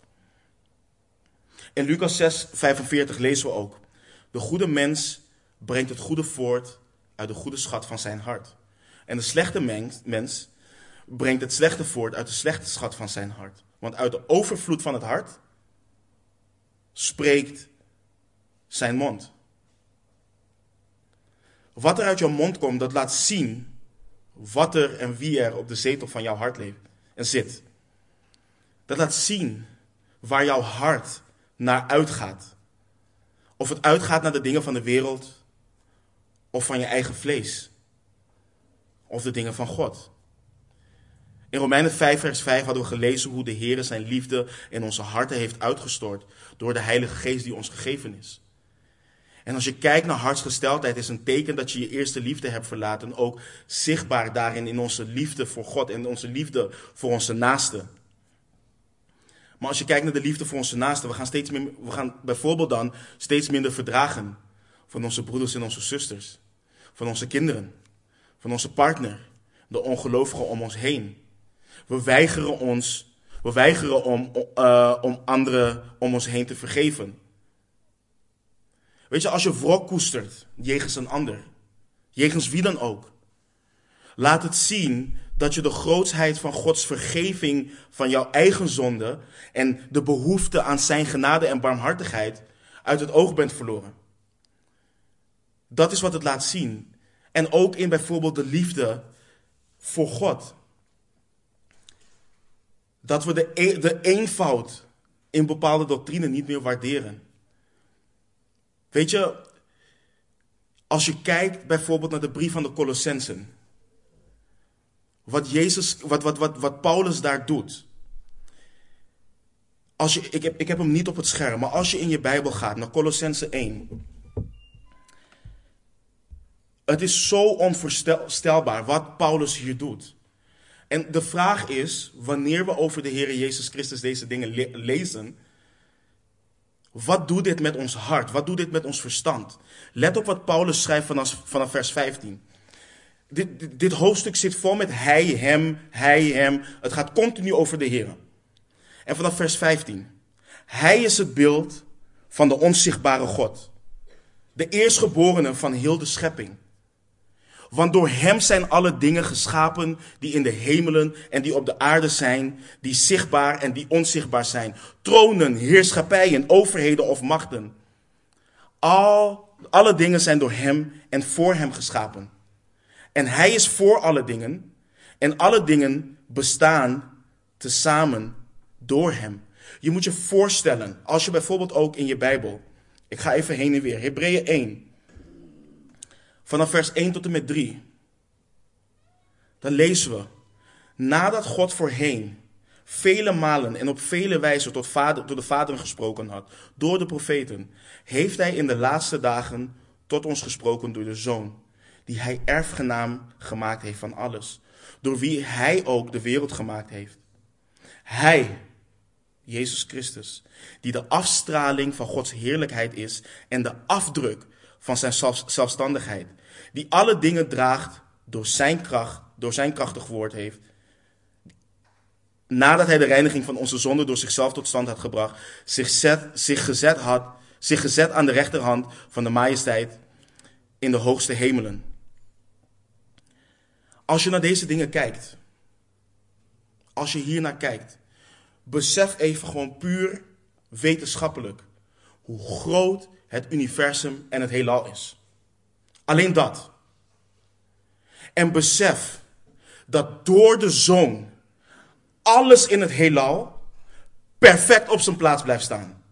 [SPEAKER 1] In Lucas 6, 45 lezen we ook. De goede mens brengt het goede voort uit de goede schat van zijn hart. En de slechte mens, brengt het slechte voort uit de slechte schat van zijn hart. Want uit de overvloed van het hart spreekt zijn mond. Wat er uit jouw mond komt, dat laat zien wat er en wie er op de zetel van jouw hart leeft en zit. Dat laat zien waar jouw hart naar uitgaat. Of het uitgaat naar de dingen van de wereld of van je eigen vlees. Of de dingen van God. In Romeinen 5, vers 5 hadden we gelezen hoe de Heer zijn liefde in onze harten heeft uitgestort door de Heilige Geest die ons gegeven is. En als je kijkt naar hartsgesteldheid, is een teken dat je je eerste liefde hebt verlaten. Ook zichtbaar daarin in onze liefde voor God en onze liefde voor onze naasten. Maar als je kijkt naar de liefde voor onze naasten, we gaan, steeds meer, we gaan bijvoorbeeld dan steeds minder verdragen van onze broeders en onze zusters, van onze kinderen, van onze partner, de ongelovigen om ons heen. We weigeren ons, we weigeren om, uh, om anderen om ons heen te vergeven. Weet je, als je wrok koestert jegens een ander, jegens wie dan ook, laat het zien dat je de grootsheid van Gods vergeving van jouw eigen zonde en de behoefte aan zijn genade en barmhartigheid uit het oog bent verloren. Dat is wat het laat zien. En ook in bijvoorbeeld de liefde voor God. Dat we de, e-, de eenvoud in bepaalde doctrine niet meer waarderen. Weet je, als je kijkt bijvoorbeeld naar de brief van de Colossensen. Wat, Jezus, wat, wat, wat, wat Paulus daar doet. Als je, ik, heb, ik heb hem niet op het scherm, maar als je in je Bijbel gaat naar Colossense 1. Het is zo onvoorstelbaar wat Paulus hier doet. En de vraag is, wanneer we over de Heer Jezus Christus deze dingen lezen, wat doet dit met ons hart? Wat doet dit met ons verstand? Let op wat Paulus schrijft vanaf, vanaf vers 15. Dit, dit, hoofdstuk zit vol met hij, hem, hij, hem. Het gaat continu over de Heer. En vanaf vers 15. Hij is het beeld van de onzichtbare God. De eerstgeborene van heel de schepping. Want door hem zijn alle dingen geschapen die in de hemelen en die op de aarde zijn, die zichtbaar en die onzichtbaar zijn. Tronen, heerschappijen, overheden of machten. Al, alle dingen zijn door hem en voor hem geschapen. En hij is voor alle dingen. En alle dingen bestaan tezamen door hem. Je moet je voorstellen, als je bijvoorbeeld ook in je Bijbel, ik ga even heen en weer, Hebreeën 1, vanaf vers 1 tot en met 3, dan lezen we, nadat God voorheen vele malen en op vele wijzen tot, vader, tot de vaderen gesproken had, door de profeten, heeft hij in de laatste dagen tot ons gesproken door de Zoon, die hij erfgenaam gemaakt heeft van alles, door wie hij ook de wereld gemaakt heeft. Hij, Jezus Christus, die de afstraling van Gods heerlijkheid is en de afdruk van zijn zelfstandigheid, die alle dingen draagt door zijn kracht, door zijn krachtig woord heeft, nadat hij de reiniging van onze zonde door zichzelf tot stand had gebracht, zich, zet, zich, gezet had, zich gezet aan de rechterhand van de majesteit in de hoogste hemelen. Als je naar deze dingen kijkt, als je hier naar kijkt, besef even gewoon puur wetenschappelijk hoe groot het universum en het heelal is. Alleen dat. En besef dat door de zoon alles in het heelal perfect op zijn plaats blijft staan.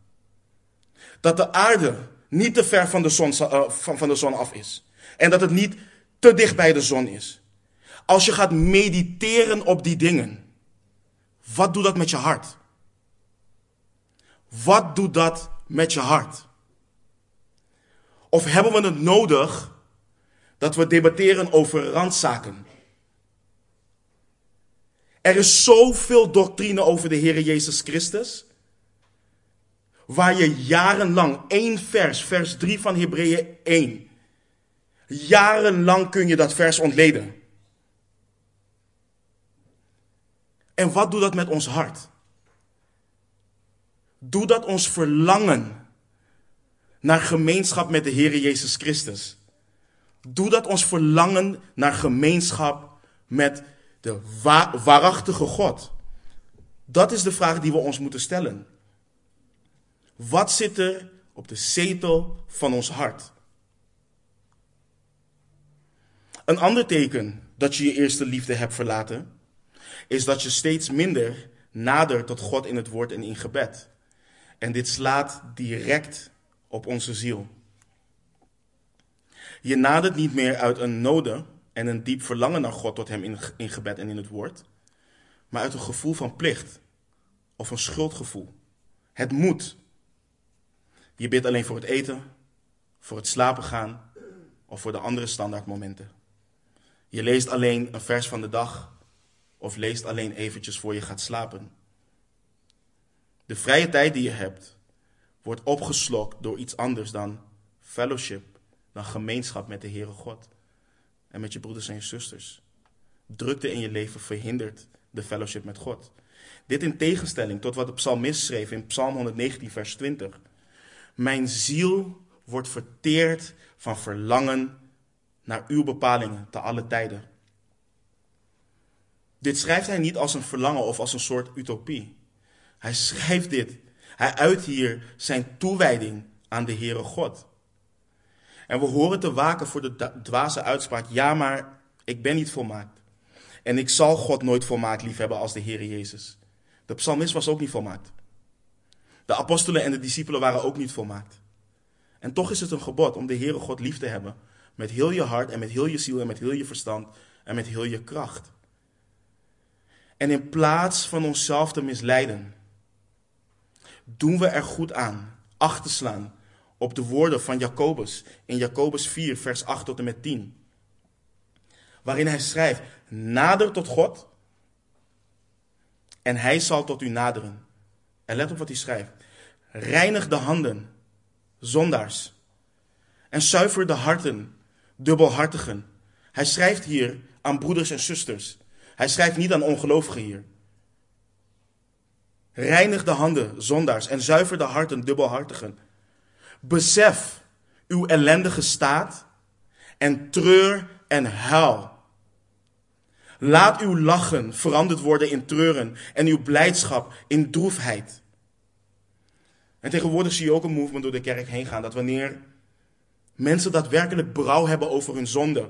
[SPEAKER 1] Dat de aarde niet te ver van de zon, uh, van, van de zon af is. En dat het niet te dicht bij de zon is. Als je gaat mediteren op die dingen, wat doet dat met je hart? Wat doet dat met je hart? Of hebben we het nodig dat we debatteren over randzaken? Er is zoveel doctrine over de Heer Jezus Christus. Waar je jarenlang, één vers, vers 3 van Hebreeën 1. Jarenlang kun je dat vers ontleden. En wat doet dat met ons hart? Doe dat ons verlangen naar gemeenschap met de Heer Jezus Christus. Doe dat ons verlangen naar gemeenschap met de waarachtige God? Dat is de vraag die we ons moeten stellen. Wat zit er op de zetel van ons hart? Een ander teken dat je je eerste liefde hebt verlaten, is dat je steeds minder nadert tot God in het woord en in gebed. En dit slaat direct op onze ziel. Je nadert niet meer uit een noden en een diep verlangen naar God tot Hem in, in gebed en in het woord, maar uit een gevoel van plicht of een schuldgevoel. Het moet. Je bidt alleen voor het eten, voor het slapen gaan of voor de andere standaardmomenten. Je leest alleen een vers van de dag of leest alleen eventjes voor je gaat slapen. De vrije tijd die je hebt wordt opgeslokt door iets anders dan fellowship, dan gemeenschap met de Heere God en met je broeders en je zusters. Drukte in je leven verhindert de fellowship met God. Dit in tegenstelling tot wat de psalmist schreef in Psalm 119, vers 20. Mijn ziel wordt verteerd van verlangen naar uw bepalingen te alle tijden. Dit schrijft hij niet als een verlangen of als een soort utopie. Hij schrijft dit. Hij uit hier zijn toewijding aan de Heere God. En we horen te waken voor de dwaze uitspraak: ja, maar ik ben niet volmaakt. En ik zal God nooit volmaakt liefhebben als de Heer Jezus. De psalmist was ook niet volmaakt. De apostelen en de discipelen waren ook niet volmaakt. En toch is het een gebod om de Heere God lief te hebben. Met heel je hart en met heel je ziel en met heel je verstand en met heel je kracht. En in plaats van onszelf te misleiden, doen we er goed aan acht te slaan op de woorden van Jacobus in Jacobus 4, vers 8 tot en met 10. Waarin hij schrijft: Nader tot God en hij zal tot u naderen. En let op wat hij schrijft: Reinig de handen, zondaars, en zuiver de harten, dubbelhartigen. Hij schrijft hier aan broeders en zusters. Hij schrijft niet aan ongelovigen hier. Reinig de handen, zondaars, en zuiver de harten, dubbelhartigen. Besef uw ellendige staat en treur en huil. Laat uw lachen veranderd worden in treuren en uw blijdschap in droefheid. En tegenwoordig zie je ook een movement door de kerk heen gaan dat wanneer mensen daadwerkelijk berouw hebben over hun zonde,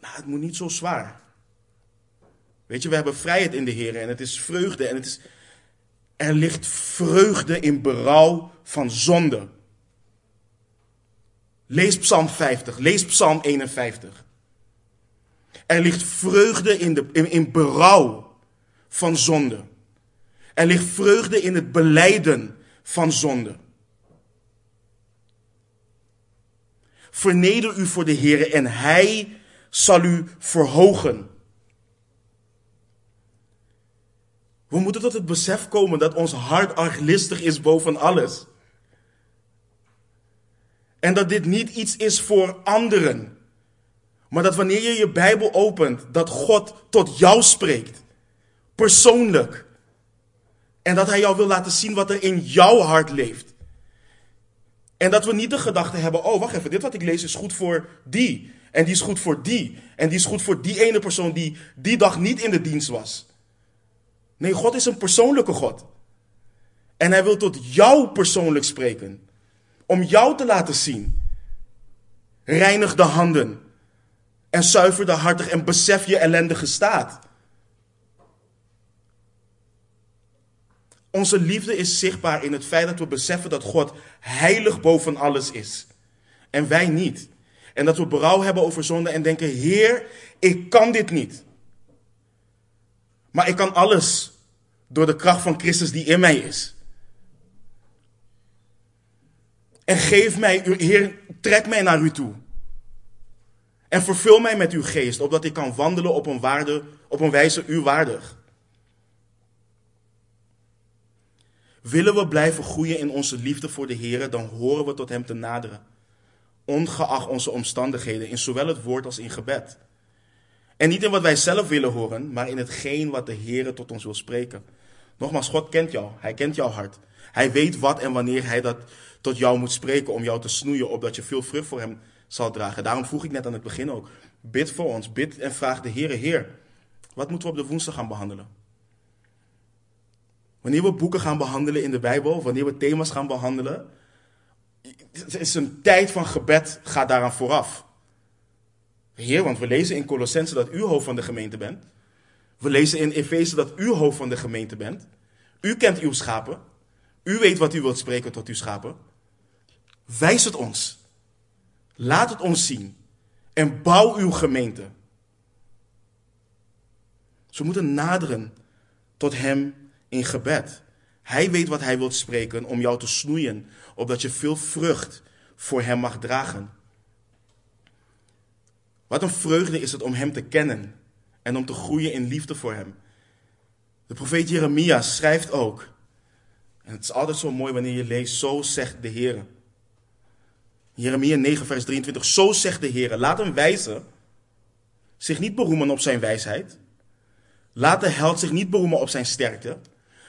[SPEAKER 1] nou, het moet niet zo zwaar. Weet je, we hebben vrijheid in de Heer en het is vreugde en het is. Er ligt vreugde in berouw van zonde. Lees Psalm 50, lees Psalm 51. Er ligt vreugde in, de, in, in berouw van zonde. Er ligt vreugde in het beleiden van zonde. Verneder u voor de Heer en Hij zal u verhogen. We moeten tot het besef komen dat ons hart arglistig is boven alles. En dat dit niet iets is voor anderen. Maar dat wanneer je je Bijbel opent, dat God tot jou spreekt. Persoonlijk. En dat Hij jou wil laten zien wat er in jouw hart leeft. En dat we niet de gedachte hebben, oh wacht even, dit wat ik lees is goed voor die. En die is goed voor die. En die is goed voor die ene persoon die die dag niet in de dienst was. Nee, God is een persoonlijke God. En hij wil tot jou persoonlijk spreken. Om jou te laten zien. Reinig de handen. En zuiver de hartig en besef je ellendige staat. Onze liefde is zichtbaar in het feit dat we beseffen dat God heilig boven alles is. En wij niet. En dat we berouw hebben over zonde en denken: Heer, ik kan dit niet. Maar ik kan alles door de kracht van Christus die in mij is. En geef mij, Heer, trek mij naar u toe. En vervul mij met uw geest, opdat ik kan wandelen op een, waarde, op een wijze u waardig. Willen we blijven groeien in onze liefde voor de Heer, dan horen we tot Hem te naderen. Ongeacht onze omstandigheden, in zowel het woord als in gebed. En niet in wat wij zelf willen horen, maar in hetgeen wat de Heer tot ons wil spreken. Nogmaals, God kent jou. Hij kent jouw hart. Hij weet wat en wanneer Hij dat tot jou moet spreken om jou te snoeien, opdat je veel vrucht voor Hem zal dragen. Daarom vroeg ik net aan het begin ook, bid voor ons, bid en vraag de Heer, Heer, wat moeten we op de woensdag gaan behandelen? Wanneer we boeken gaan behandelen in de Bijbel, wanneer we thema's gaan behandelen, is een tijd van gebed gaat daaraan vooraf. Heer, want we lezen in Colossense dat u hoofd van de gemeente bent. We lezen in Efeze dat u hoofd van de gemeente bent. U kent uw schapen. U weet wat u wilt spreken tot uw schapen. Wijs het ons. Laat het ons zien. En bouw uw gemeente. Ze moeten naderen tot Hem in gebed. Hij weet wat Hij wil spreken om jou te snoeien, opdat je veel vrucht voor Hem mag dragen. Wat een vreugde is het om Hem te kennen en om te groeien in liefde voor Hem. De profeet Jeremia schrijft ook, en het is altijd zo mooi wanneer je leest, zo zegt de Heer. Jeremia 9, vers 23, zo zegt de Heer, laat een wijze zich niet beroemen op zijn wijsheid. Laat de held zich niet beroemen op zijn sterkte.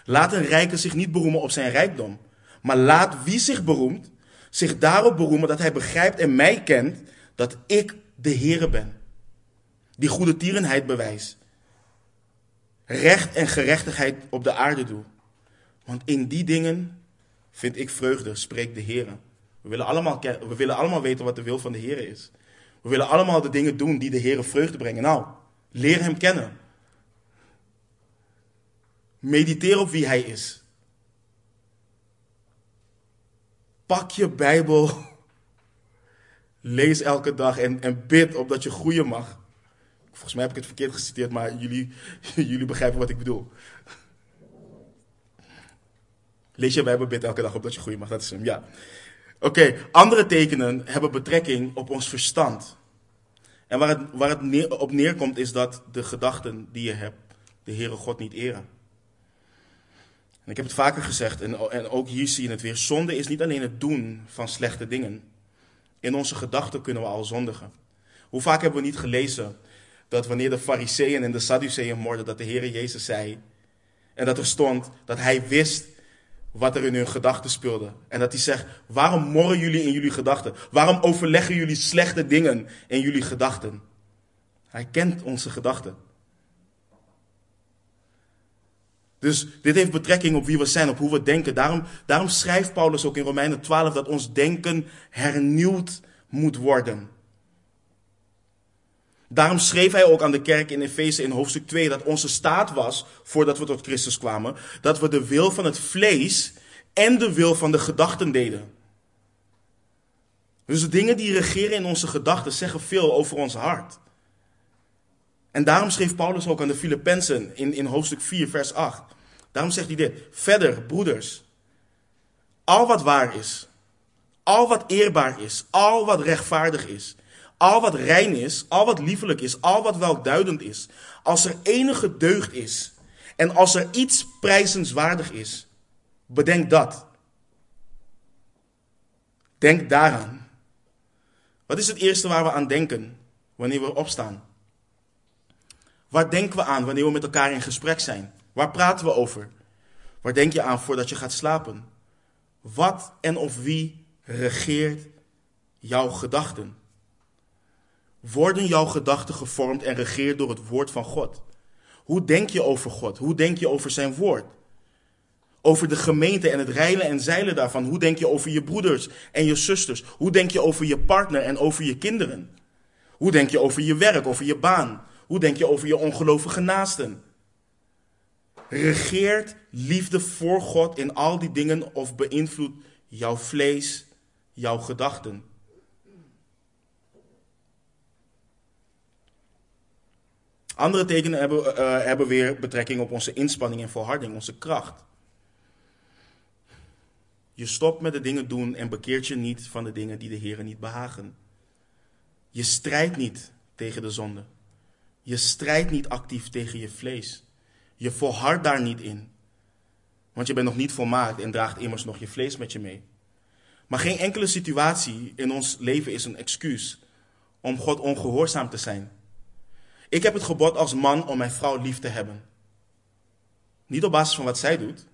[SPEAKER 1] Laat een rijke zich niet beroemen op zijn rijkdom. Maar laat wie zich beroemt, zich daarop beroemen dat hij begrijpt en mij kent dat ik de Heere ben die goede tierenheid bewijs. Recht en gerechtigheid op de aarde doe. Want in die dingen vind ik vreugde, spreekt de Heer. We willen, allemaal, we willen allemaal weten wat de wil van de Heer is. We willen allemaal de dingen doen die de Heer vreugde brengen. Nou, leer Hem kennen. Mediteer op wie Hij is. Pak je Bijbel. Lees elke dag en, en bid opdat je groeien mag. Volgens mij heb ik het verkeerd geciteerd, maar jullie, jullie begrijpen wat ik bedoel. Lees je Bijbel, bid elke dag op dat je groeien mag. Dat is hem, ja. Oké, andere tekenen hebben betrekking op ons verstand. En waar het, waar het op neerkomt is dat de gedachten die je hebt, de Heere God niet eren. En ik heb het vaker gezegd, en, en ook hier zie je het weer. Zonde is niet alleen het doen van slechte dingen. In onze gedachten kunnen we al zondigen. Hoe vaak hebben we niet gelezen dat wanneer de Fariseeën en de Sadduceeën moorden, dat de Heer Jezus zei. En dat er stond dat hij wist wat er in hun gedachten speelde. En dat hij zegt: Waarom morren jullie in jullie gedachten? Waarom overleggen jullie slechte dingen in jullie gedachten? Hij kent onze gedachten. Dus dit heeft betrekking op wie we zijn, op hoe we denken. Daarom, daarom schrijft Paulus ook in Romeinen 12 dat ons denken hernieuwd moet worden. Daarom schreef hij ook aan de kerk in Efeze in hoofdstuk 2 dat onze staat was, voordat we tot Christus kwamen, dat we de wil van het vlees en de wil van de gedachten deden. Dus de dingen die regeren in onze gedachten zeggen veel over ons hart. En daarom schreef Paulus ook aan de Filippenzen in, in hoofdstuk 4, vers 8. Daarom zegt hij dit. Verder, broeders. Al wat waar is, al wat eerbaar is, al wat rechtvaardig is, al wat rein is, al wat liefelijk is, al wat welduidend is, als er enige deugd is en als er iets prijzenswaardig is, bedenk dat. Denk daaraan. Wat is het eerste waar we aan denken wanneer we opstaan? Waar denken we aan wanneer we met elkaar in gesprek zijn? Waar praten we over? Waar denk je aan voordat je gaat slapen? Wat en of wie regeert jouw gedachten? Worden jouw gedachten gevormd en regeerd door het woord van God? Hoe denk je over God? Hoe denk je over zijn woord? Over de gemeente en het reilen en zeilen daarvan. Hoe denk je over je broeders en je zusters? Hoe denk je over je partner en over je kinderen? Hoe denk je over je werk, over je baan? Hoe denk je over je ongelovige naasten? Regeert liefde voor God in al die dingen of beïnvloedt jouw vlees, jouw gedachten? Andere tekenen hebben, uh, hebben weer betrekking op onze inspanning en volharding, onze kracht. Je stopt met de dingen doen en bekeert je niet van de dingen die de Heer niet behagen. Je strijdt niet tegen de zonde. Je strijdt niet actief tegen je vlees. Je volhardt daar niet in. Want je bent nog niet volmaakt en draagt immers nog je vlees met je mee. Maar geen enkele situatie in ons leven is een excuus om God ongehoorzaam te zijn. Ik heb het gebod als man om mijn vrouw lief te hebben. Niet op basis van wat zij doet.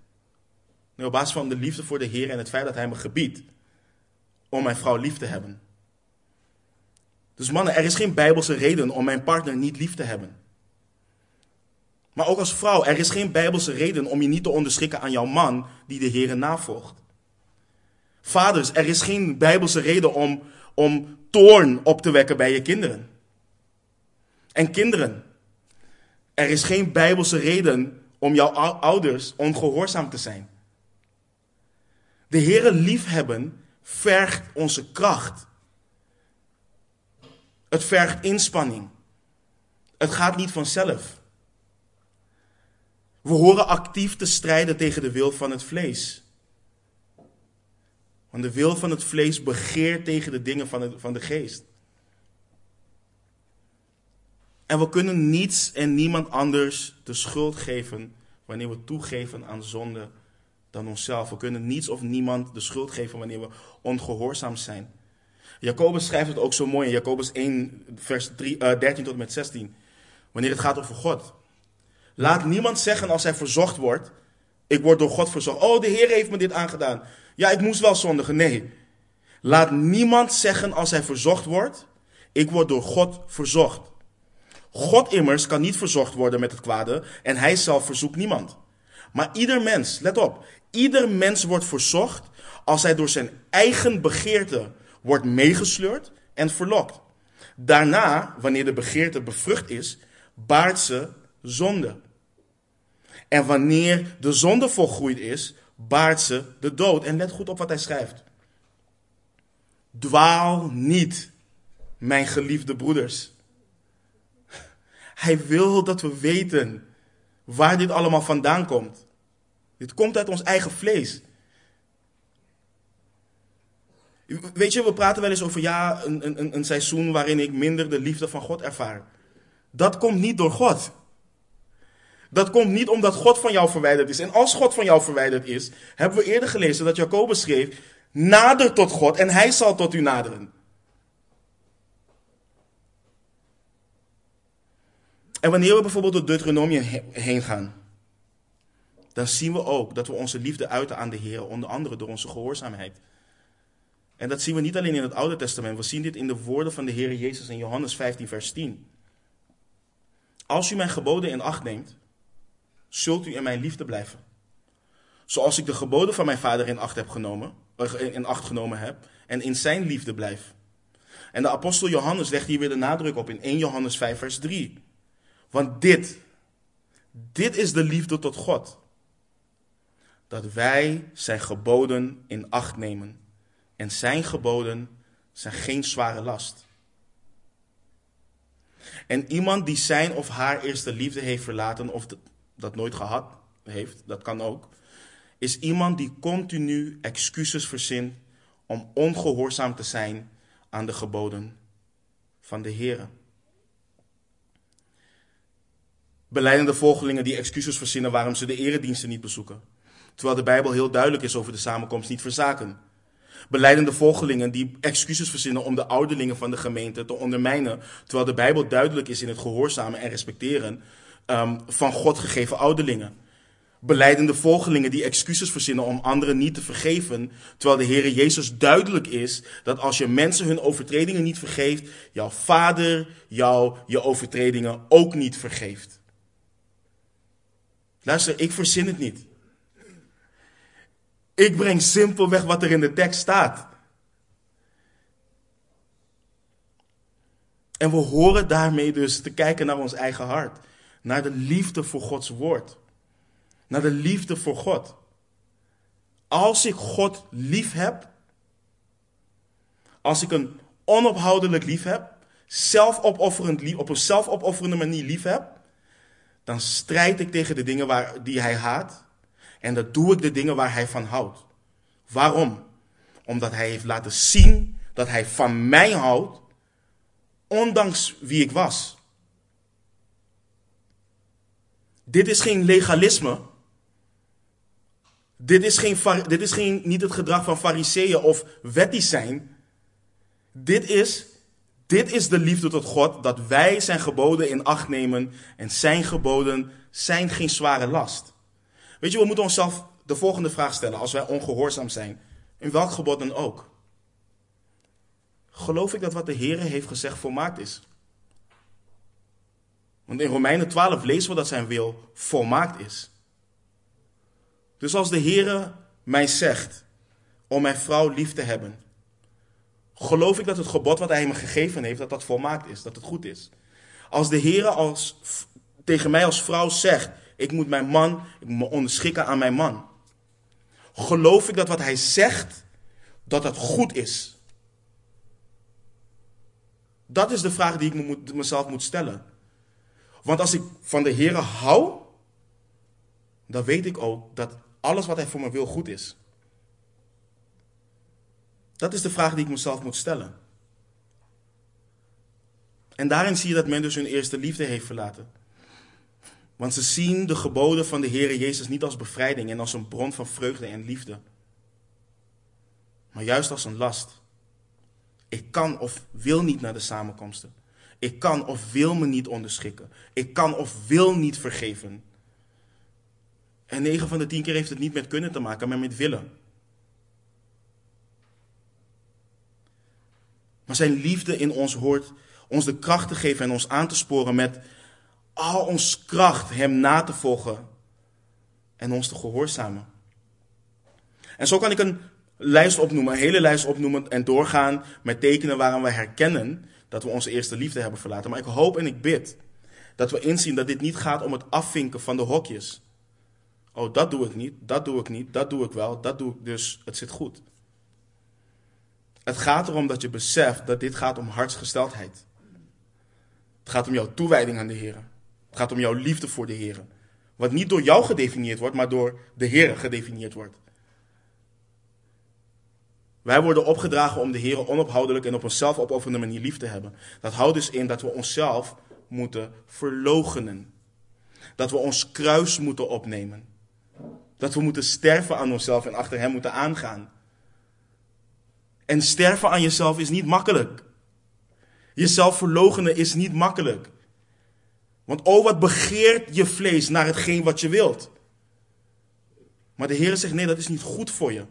[SPEAKER 1] Nee, op basis van de liefde voor de Heer en het feit dat Hij me gebiedt om mijn vrouw lief te hebben. Dus mannen, er is geen bijbelse reden om mijn partner niet lief te hebben. Maar ook als vrouw, er is geen bijbelse reden om je niet te onderschikken aan jouw man die de Heer navolgt. Vaders, er is geen bijbelse reden om, om toorn op te wekken bij je kinderen. En kinderen, er is geen bijbelse reden om jouw ouders ongehoorzaam te zijn. De Heere liefhebben vergt onze kracht. Het vergt inspanning. Het gaat niet vanzelf. We horen actief te strijden tegen de wil van het vlees. Want de wil van het vlees begeert tegen de dingen van de, van de geest. En we kunnen niets en niemand anders de schuld geven wanneer we toegeven aan zonde dan onszelf. We kunnen niets of niemand de schuld geven wanneer we ongehoorzaam zijn. Jacobus schrijft het ook zo mooi in Jacobus 1, vers 3, 13 tot en met 16. Wanneer het gaat over God. Laat niemand zeggen als hij verzocht wordt: Ik word door God verzocht. Oh, de Heer heeft me dit aangedaan. Ja, ik moest wel zondigen. Nee. Laat niemand zeggen als hij verzocht wordt: Ik word door God verzocht. God immers kan niet verzocht worden met het kwade en hij zelf verzoekt niemand. Maar ieder mens, let op, ieder mens wordt verzocht als hij door zijn eigen begeerte wordt meegesleurd en verlokt. Daarna, wanneer de begeerte bevrucht is, baart ze zonde. En wanneer de zonde volgroeid is, baart ze de dood. En let goed op wat hij schrijft. Dwaal niet, mijn geliefde broeders. Hij wil dat we weten waar dit allemaal vandaan komt. Dit komt uit ons eigen vlees. Weet je, we praten wel eens over ja, een, een, een seizoen waarin ik minder de liefde van God ervaar. Dat komt niet door God. Dat komt niet omdat God van jou verwijderd is. En als God van jou verwijderd is, hebben we eerder gelezen dat Jacobus schreef: Nader tot God en hij zal tot u naderen. En wanneer we bijvoorbeeld door Deuteronomium heen gaan, dan zien we ook dat we onze liefde uiten aan de Heer, onder andere door onze gehoorzaamheid. En dat zien we niet alleen in het Oude Testament, we zien dit in de woorden van de Heer Jezus in Johannes 15, vers 10. Als u mijn geboden in acht neemt, zult u in mijn liefde blijven. Zoals ik de geboden van mijn vader in acht, heb genomen, in acht genomen heb en in zijn liefde blijf. En de apostel Johannes legt hier weer de nadruk op in 1 Johannes 5, vers 3. Want dit, dit is de liefde tot God. Dat wij zijn geboden in acht nemen. En zijn geboden zijn geen zware last. En iemand die zijn of haar eerste liefde heeft verlaten, of dat nooit gehad heeft, dat kan ook, is iemand die continu excuses verzint om ongehoorzaam te zijn aan de geboden van de Heer. Beleidende volgelingen die excuses verzinnen waarom ze de erediensten niet bezoeken. Terwijl de Bijbel heel duidelijk is over de samenkomst niet verzaken. Beleidende volgelingen die excuses verzinnen om de ouderlingen van de gemeente te ondermijnen. Terwijl de Bijbel duidelijk is in het gehoorzamen en respecteren um, van God gegeven ouderlingen. Beleidende volgelingen die excuses verzinnen om anderen niet te vergeven. Terwijl de Heer Jezus duidelijk is dat als je mensen hun overtredingen niet vergeeft, jouw vader jou je overtredingen ook niet vergeeft. Luister, ik verzin het niet. Ik breng simpelweg wat er in de tekst staat. En we horen daarmee dus te kijken naar ons eigen hart. Naar de liefde voor Gods woord. Naar de liefde voor God. Als ik God lief heb. Als ik een onophoudelijk lief heb. Zelfopofferend lief, op een zelfopofferende manier lief heb. Dan strijd ik tegen de dingen waar, die hij haat. En dat doe ik de dingen waar hij van houdt. Waarom? Omdat hij heeft laten zien dat hij van mij houdt, ondanks wie ik was. Dit is geen legalisme. Dit is, geen, dit is geen, niet het gedrag van fariseeën of wettisch zijn. Dit is, dit is de liefde tot God, dat wij zijn geboden in acht nemen en zijn geboden zijn geen zware last. Weet je, we moeten onszelf de volgende vraag stellen als wij ongehoorzaam zijn. In welk gebod dan ook. Geloof ik dat wat de Heer heeft gezegd volmaakt is? Want in Romeinen 12 lezen we dat zijn wil volmaakt is. Dus als de Heer mij zegt om mijn vrouw lief te hebben, geloof ik dat het gebod wat hij me gegeven heeft, dat dat volmaakt is, dat het goed is. Als de Heer als, tegen mij als vrouw zegt, ik moet mijn man, ik moet me onderschikken aan mijn man. Geloof ik dat wat hij zegt, dat het goed is? Dat is de vraag die ik me moet, mezelf moet stellen. Want als ik van de Heer hou, dan weet ik ook dat alles wat hij voor me wil goed is. Dat is de vraag die ik mezelf moet stellen. En daarin zie je dat men dus hun eerste liefde heeft verlaten. Want ze zien de geboden van de Heer Jezus niet als bevrijding en als een bron van vreugde en liefde, maar juist als een last. Ik kan of wil niet naar de samenkomsten. Ik kan of wil me niet onderschikken. Ik kan of wil niet vergeven. En 9 van de 10 keer heeft het niet met kunnen te maken, maar met willen. Maar zijn liefde in ons hoort ons de kracht te geven en ons aan te sporen met al ons kracht Hem na te volgen en ons te gehoorzamen. En zo kan ik een lijst opnoemen, een hele lijst opnoemen en doorgaan met tekenen waarin we herkennen dat we onze eerste liefde hebben verlaten. Maar ik hoop en ik bid dat we inzien dat dit niet gaat om het afvinken van de hokjes. Oh, dat doe ik niet, dat doe ik niet, dat doe ik wel, dat doe ik dus, het zit goed. Het gaat erom dat je beseft dat dit gaat om hartsgesteldheid. Het gaat om jouw toewijding aan de Heer. Het gaat om jouw liefde voor de Heer. Wat niet door jou gedefinieerd wordt, maar door de Heer gedefinieerd wordt. Wij worden opgedragen om de Heer onophoudelijk en op een zelfopofferende manier lief te hebben. Dat houdt dus in dat we onszelf moeten verloochenen. Dat we ons kruis moeten opnemen. Dat we moeten sterven aan onszelf en achter Hem moeten aangaan. En sterven aan jezelf is niet makkelijk. Jezelf verloochenen is niet makkelijk. Want oh, wat begeert je vlees naar hetgeen wat je wilt. Maar de Heer zegt: nee, dat is niet goed voor je.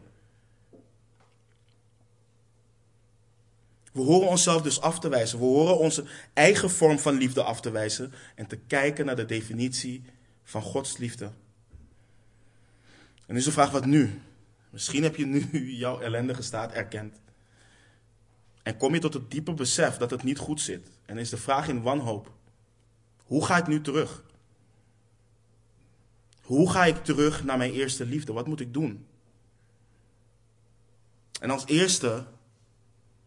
[SPEAKER 1] We horen onszelf dus af te wijzen. We horen onze eigen vorm van liefde af te wijzen en te kijken naar de definitie van Gods liefde. En nu is de vraag: wat nu? Misschien heb je nu jouw ellendige staat erkend. En kom je tot het diepe besef dat het niet goed zit. En is de vraag in wanhoop: hoe ga ik nu terug? Hoe ga ik terug naar mijn eerste liefde? Wat moet ik doen? En als eerste,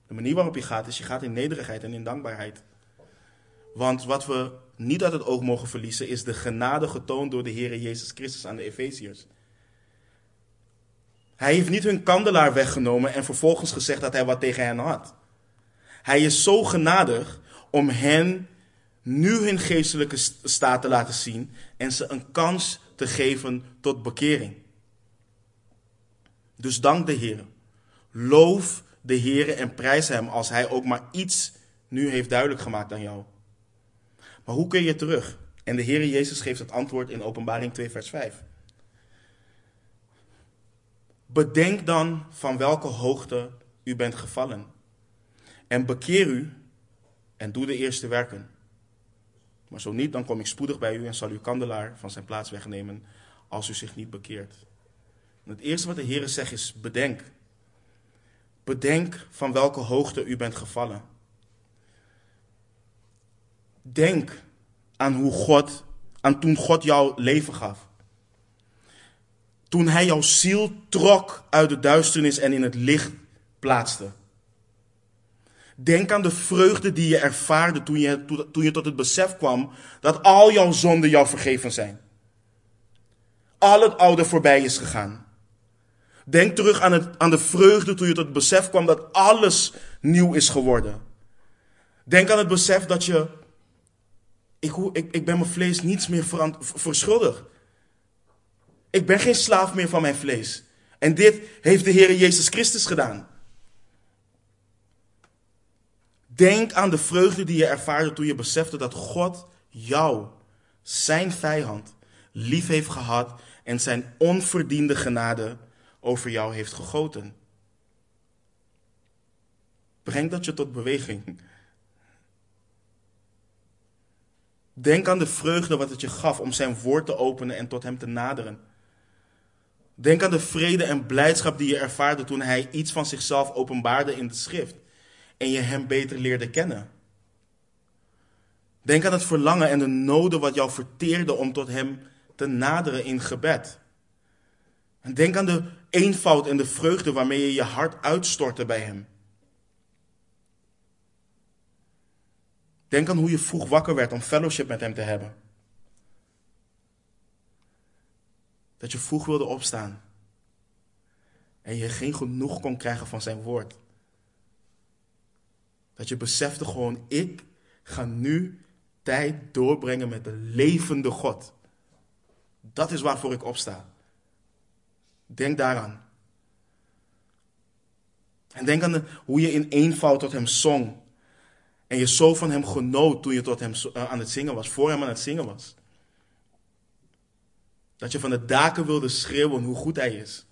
[SPEAKER 1] de manier waarop je gaat, is je gaat in nederigheid en in dankbaarheid. Want wat we niet uit het oog mogen verliezen, is de genade getoond door de Heer Jezus Christus aan de Efeziërs. Hij heeft niet hun kandelaar weggenomen en vervolgens gezegd dat hij wat tegen hen had. Hij is zo genadig om hen nu hun geestelijke staat te laten zien en ze een kans te geven tot bekering. Dus dank de Heer. Loof de Heer en prijs Hem als Hij ook maar iets nu heeft duidelijk gemaakt aan jou. Maar hoe kun je terug? En de Heer Jezus geeft het antwoord in Openbaring 2, vers 5. Bedenk dan van welke hoogte u bent gevallen. En bekeer u en doe de eerste werken. Maar zo niet, dan kom ik spoedig bij u en zal uw kandelaar van zijn plaats wegnemen als u zich niet bekeert. Het eerste wat de Heer zegt is: bedenk. Bedenk van welke hoogte u bent gevallen. Denk aan hoe God, aan toen God jouw leven gaf. Toen Hij jouw ziel trok uit de duisternis en in het licht plaatste. Denk aan de vreugde die je ervaarde toen je, toen je tot het besef kwam dat al jouw zonden jou vergeven zijn. Al het oude voorbij is gegaan. Denk terug aan, het, aan de vreugde toen je tot het besef kwam dat alles nieuw is geworden. Denk aan het besef dat je. Ik, ik, ik ben mijn vlees niets meer verschuldigd. Ik ben geen slaaf meer van mijn vlees. En dit heeft de Heer Jezus Christus gedaan. Denk aan de vreugde die je ervaarde toen je besefte dat God jou, zijn vijand, lief heeft gehad en zijn onverdiende genade over jou heeft gegoten. Breng dat je tot beweging. Denk aan de vreugde wat het je gaf om zijn woord te openen en tot hem te naderen. Denk aan de vrede en blijdschap die je ervaarde toen hij iets van zichzelf openbaarde in de schrift en je hem beter leerde kennen. Denk aan het verlangen en de noden wat jou verteerde om tot hem te naderen in gebed. En denk aan de eenvoud en de vreugde waarmee je je hart uitstortte bij hem. Denk aan hoe je vroeg wakker werd om fellowship met hem te hebben. Dat je vroeg wilde opstaan en je geen genoeg kon krijgen van zijn woord. Dat je besefte gewoon, ik ga nu tijd doorbrengen met de levende God. Dat is waarvoor ik opsta. Denk daaraan. En denk aan de, hoe je in eenvoud tot hem zong. En je zo van hem genoot toen je tot hem eh, aan het zingen was, voor hem aan het zingen was. Dat je van de daken wilde schreeuwen hoe goed hij is.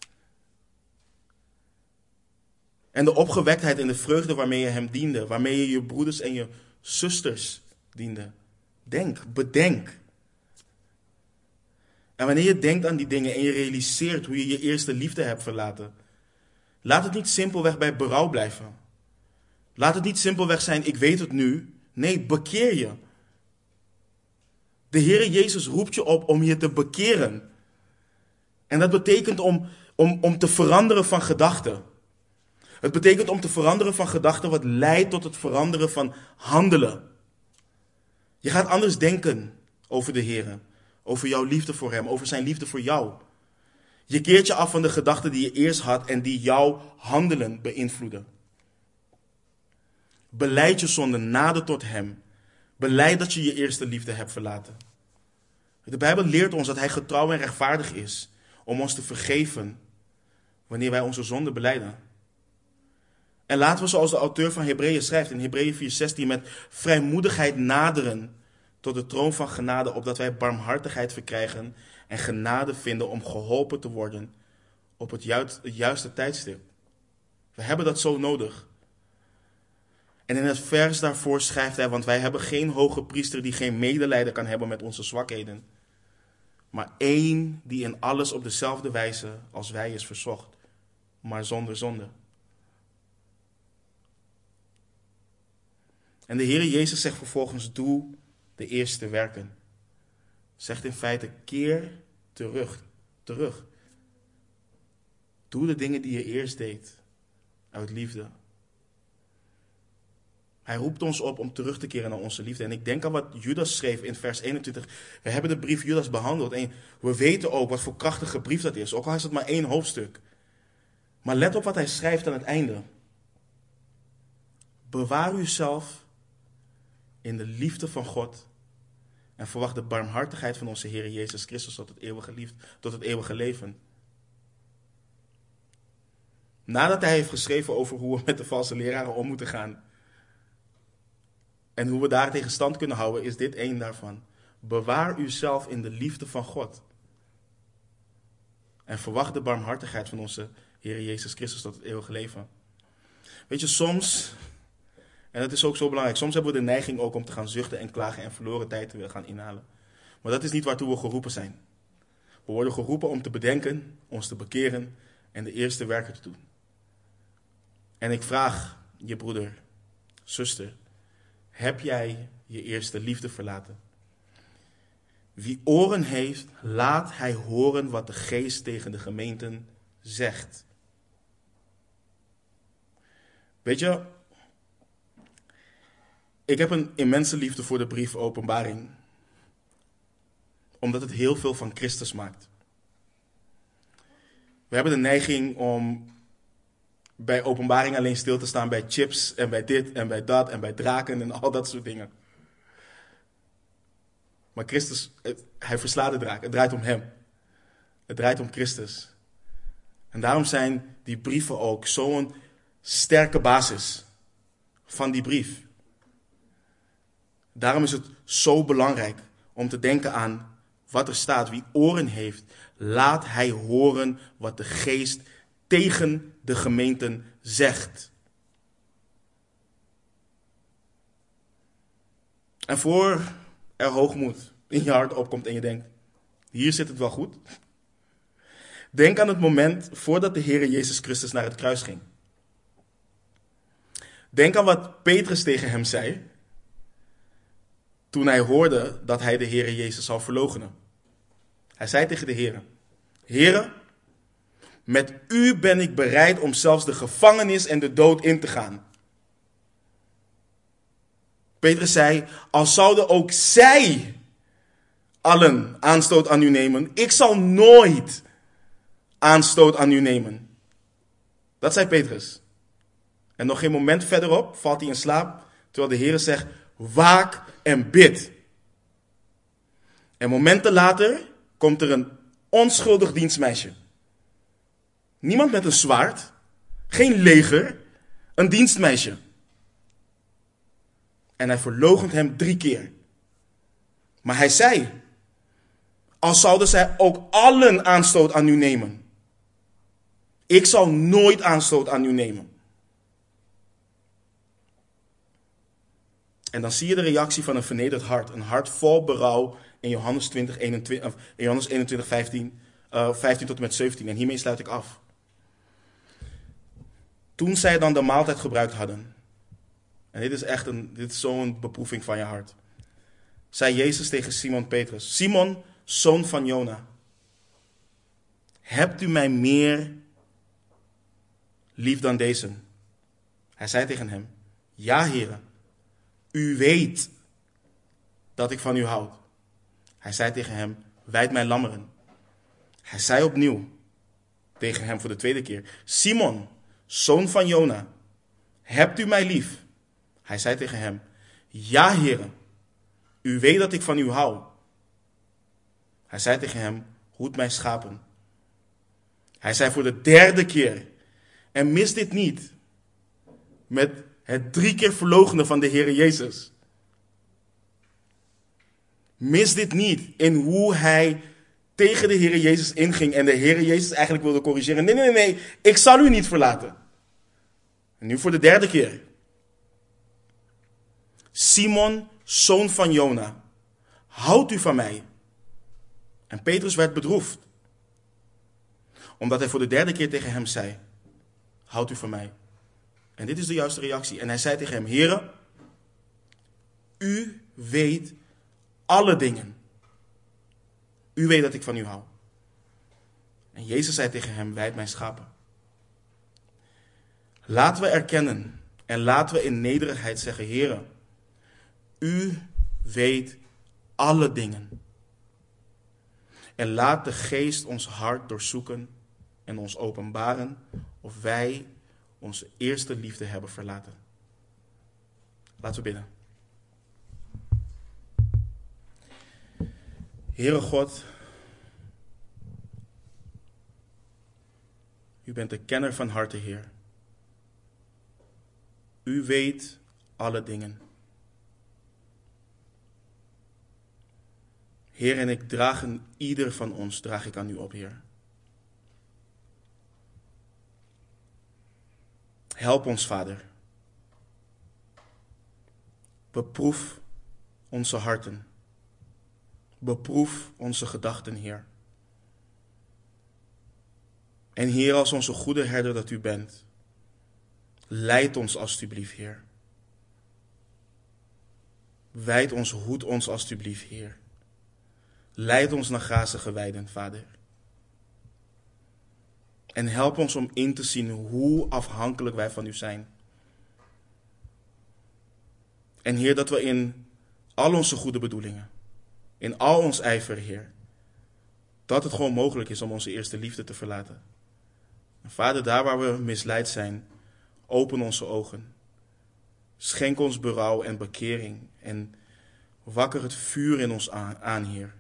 [SPEAKER 1] En de opgewektheid en de vreugde waarmee je hem diende, waarmee je je broeders en je zusters diende. Denk, bedenk. En wanneer je denkt aan die dingen en je realiseert hoe je je eerste liefde hebt verlaten, laat het niet simpelweg bij berouw blijven. Laat het niet simpelweg zijn, ik weet het nu. Nee, bekeer je. De Heere Jezus roept je op om je te bekeren. En dat betekent om, om, om te veranderen van gedachten. Het betekent om te veranderen van gedachten wat leidt tot het veranderen van handelen. Je gaat anders denken over de Heer, over jouw liefde voor Hem, over Zijn liefde voor jou. Je keert je af van de gedachten die je eerst had en die jouw handelen beïnvloeden. Beleid je zonde, nader tot Hem. Beleid dat je je eerste liefde hebt verlaten. De Bijbel leert ons dat Hij getrouw en rechtvaardig is om ons te vergeven wanneer wij onze zonde beleiden. En laten we zoals de auteur van Hebreeën schrijft in Hebreeën 4:16 met vrijmoedigheid naderen tot de troon van genade, opdat wij barmhartigheid verkrijgen en genade vinden om geholpen te worden op het, juist, het juiste tijdstip. We hebben dat zo nodig. En in het vers daarvoor schrijft hij, want wij hebben geen hoge priester die geen medelijden kan hebben met onze zwakheden, maar één die in alles op dezelfde wijze als wij is verzocht, maar zonder zonde. En de Heer Jezus zegt vervolgens: Doe de eerste werken. Zegt in feite: Keer terug. Terug. Doe de dingen die je eerst deed. Uit liefde. Hij roept ons op om terug te keren naar onze liefde. En ik denk aan wat Judas schreef in vers 21. We hebben de brief Judas behandeld. En we weten ook wat voor krachtige brief dat is. Ook al is het maar één hoofdstuk. Maar let op wat hij schrijft aan het einde. Bewaar uzelf in de liefde van God. En verwacht de barmhartigheid van onze Heer Jezus Christus tot het eeuwige, tot het eeuwige leven. Nadat hij heeft geschreven over hoe we met de valse leraren om moeten gaan. En hoe we daar tegen stand kunnen houden, is dit één daarvan. Bewaar uzelf in de liefde van God. En verwacht de barmhartigheid van onze Heer Jezus Christus tot het eeuwige leven. Weet je, soms, en dat is ook zo belangrijk, soms hebben we de neiging ook om te gaan zuchten en klagen en verloren tijd te willen gaan inhalen. Maar dat is niet waartoe we geroepen zijn. We worden geroepen om te bedenken, ons te bekeren en de eerste werken te doen. En ik vraag je broeder, zuster, heb jij je eerste liefde verlaten? Wie oren heeft, laat hij horen wat de geest tegen de gemeenten zegt. Weet je, ik heb een immense liefde voor de brief Openbaring, omdat het heel veel van Christus maakt. We hebben de neiging om bij openbaring alleen stil te staan bij chips en bij dit en bij dat en bij draken en al dat soort dingen. Maar Christus, hij verslaat de draak. Het draait om hem. Het draait om Christus. En daarom zijn die brieven ook zo'n sterke basis van die brief. Daarom is het zo belangrijk om te denken aan wat er staat. Wie oren heeft, laat hij horen wat de geest tegen de gemeenten zegt. En voor er hoogmoed in je hart opkomt en je denkt, hier zit het wel goed. Denk aan het moment voordat de Heer Jezus Christus naar het kruis ging. Denk aan wat Petrus tegen hem zei toen hij hoorde dat hij de Heer Jezus zou verloochenen. Hij zei tegen de Heer, Heere, met u ben ik bereid om zelfs de gevangenis en de dood in te gaan. Petrus zei, al zouden ook zij allen aanstoot aan u nemen, ik zal nooit aanstoot aan u nemen. Dat zei Petrus. En nog geen moment verderop valt hij in slaap, terwijl de Heer zegt, waak en bid. En momenten later komt er een onschuldig dienstmeisje. Niemand met een zwaard, geen leger, een dienstmeisje. En hij verloochent hem drie keer. Maar hij zei, als zouden zij ook allen aanstoot aan u nemen. Ik zal nooit aanstoot aan u nemen. En dan zie je de reactie van een vernederd hart. Een hart vol berouw in Johannes 20, 21, in Johannes 21 15, uh, 15 tot en met 17. En hiermee sluit ik af. Toen zij dan de maaltijd gebruikt hadden. En dit is echt een, dit is zo'n beproeving van je hart. Zei Jezus tegen Simon Petrus: Simon, zoon van Jona. Hebt u mij meer lief dan deze? Hij zei tegen hem: Ja, heren. U weet dat ik van u houd. Hij zei tegen hem: Wijd mijn lammeren. Hij zei opnieuw tegen hem voor de tweede keer: Simon, zoon van Jona, hebt u mij lief? Hij zei tegen hem: Ja, heren. U weet dat ik van u hou. Hij zei tegen hem: Hoed mijn schapen. Hij zei voor de derde keer: En mis dit niet. Met het drie keer verlogenen van de Heer Jezus. Mis dit niet in hoe hij tegen de Heer Jezus inging en de Heer Jezus eigenlijk wilde corrigeren. Nee, nee, nee, ik zal u niet verlaten. En nu voor de derde keer. Simon, zoon van Jona, houdt u van mij? En Petrus werd bedroefd. Omdat hij voor de derde keer tegen hem zei, houdt u van mij? En dit is de juiste reactie. En hij zei tegen hem, heren, U weet alle dingen. U weet dat ik van u hou. En Jezus zei tegen hem: Wijd mijn schapen. Laten we erkennen en laten we in nederigheid zeggen: Heere, u weet alle dingen. En laat de geest ons hart doorzoeken en ons openbaren of wij onze eerste liefde hebben verlaten. Laten we bidden. Heere God, u bent de kenner van harten, Heer. U weet alle dingen. Heer, en ik draag ieder van ons, draag ik aan u op, Heer. Help ons, Vader. Beproef onze harten. Beproef onze gedachten, Heer. En Heer, als onze goede herder dat u bent, leid ons alstublieft, Heer. Wijd ons, hoed ons alstublieft, Heer. Leid ons naar grazige weiden, Vader. En help ons om in te zien hoe afhankelijk wij van u zijn. En Heer, dat we in al onze goede bedoelingen, in al ons ijver, Heer, dat het gewoon mogelijk is om onze eerste liefde te verlaten. En Vader, daar waar we misleid zijn, open onze ogen. Schenk ons berouw en bekering en wakker het vuur in ons aan, aan Heer.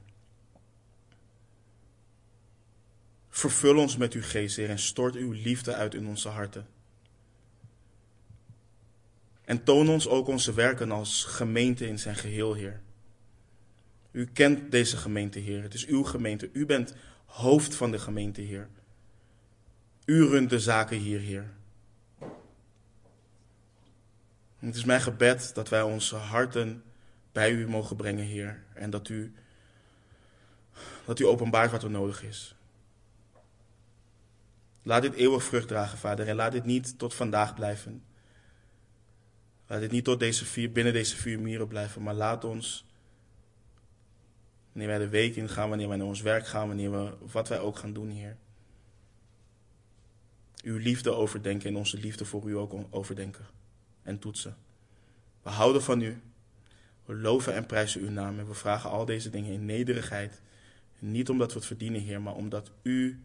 [SPEAKER 1] Vervul ons met uw geest, Heer, en stort uw liefde uit in onze harten. En toon ons ook onze werken als gemeente in zijn geheel, Heer. U kent deze gemeente, Heer. Het is uw gemeente. U bent hoofd van de gemeente, Heer. U runt de zaken hier, Heer. het is mijn gebed dat wij onze harten bij u mogen brengen, Heer. En dat u, dat u openbaart wat er nodig is. Laat dit eeuwig vrucht dragen, Vader. En laat dit niet tot vandaag blijven. Laat dit niet tot deze vier, binnen deze vier muren blijven. Maar laat ons, wanneer wij de week ingaan, wanneer wij naar ons werk gaan, wanneer we, wat wij ook gaan doen, Heer. Uw liefde overdenken en onze liefde voor u ook overdenken en toetsen. We houden van u. We loven en prijzen uw naam. En we vragen al deze dingen in nederigheid. niet omdat we het verdienen, Heer, maar omdat u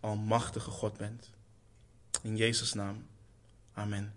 [SPEAKER 1] almachtige God bent. In Jezus' naam. Amen.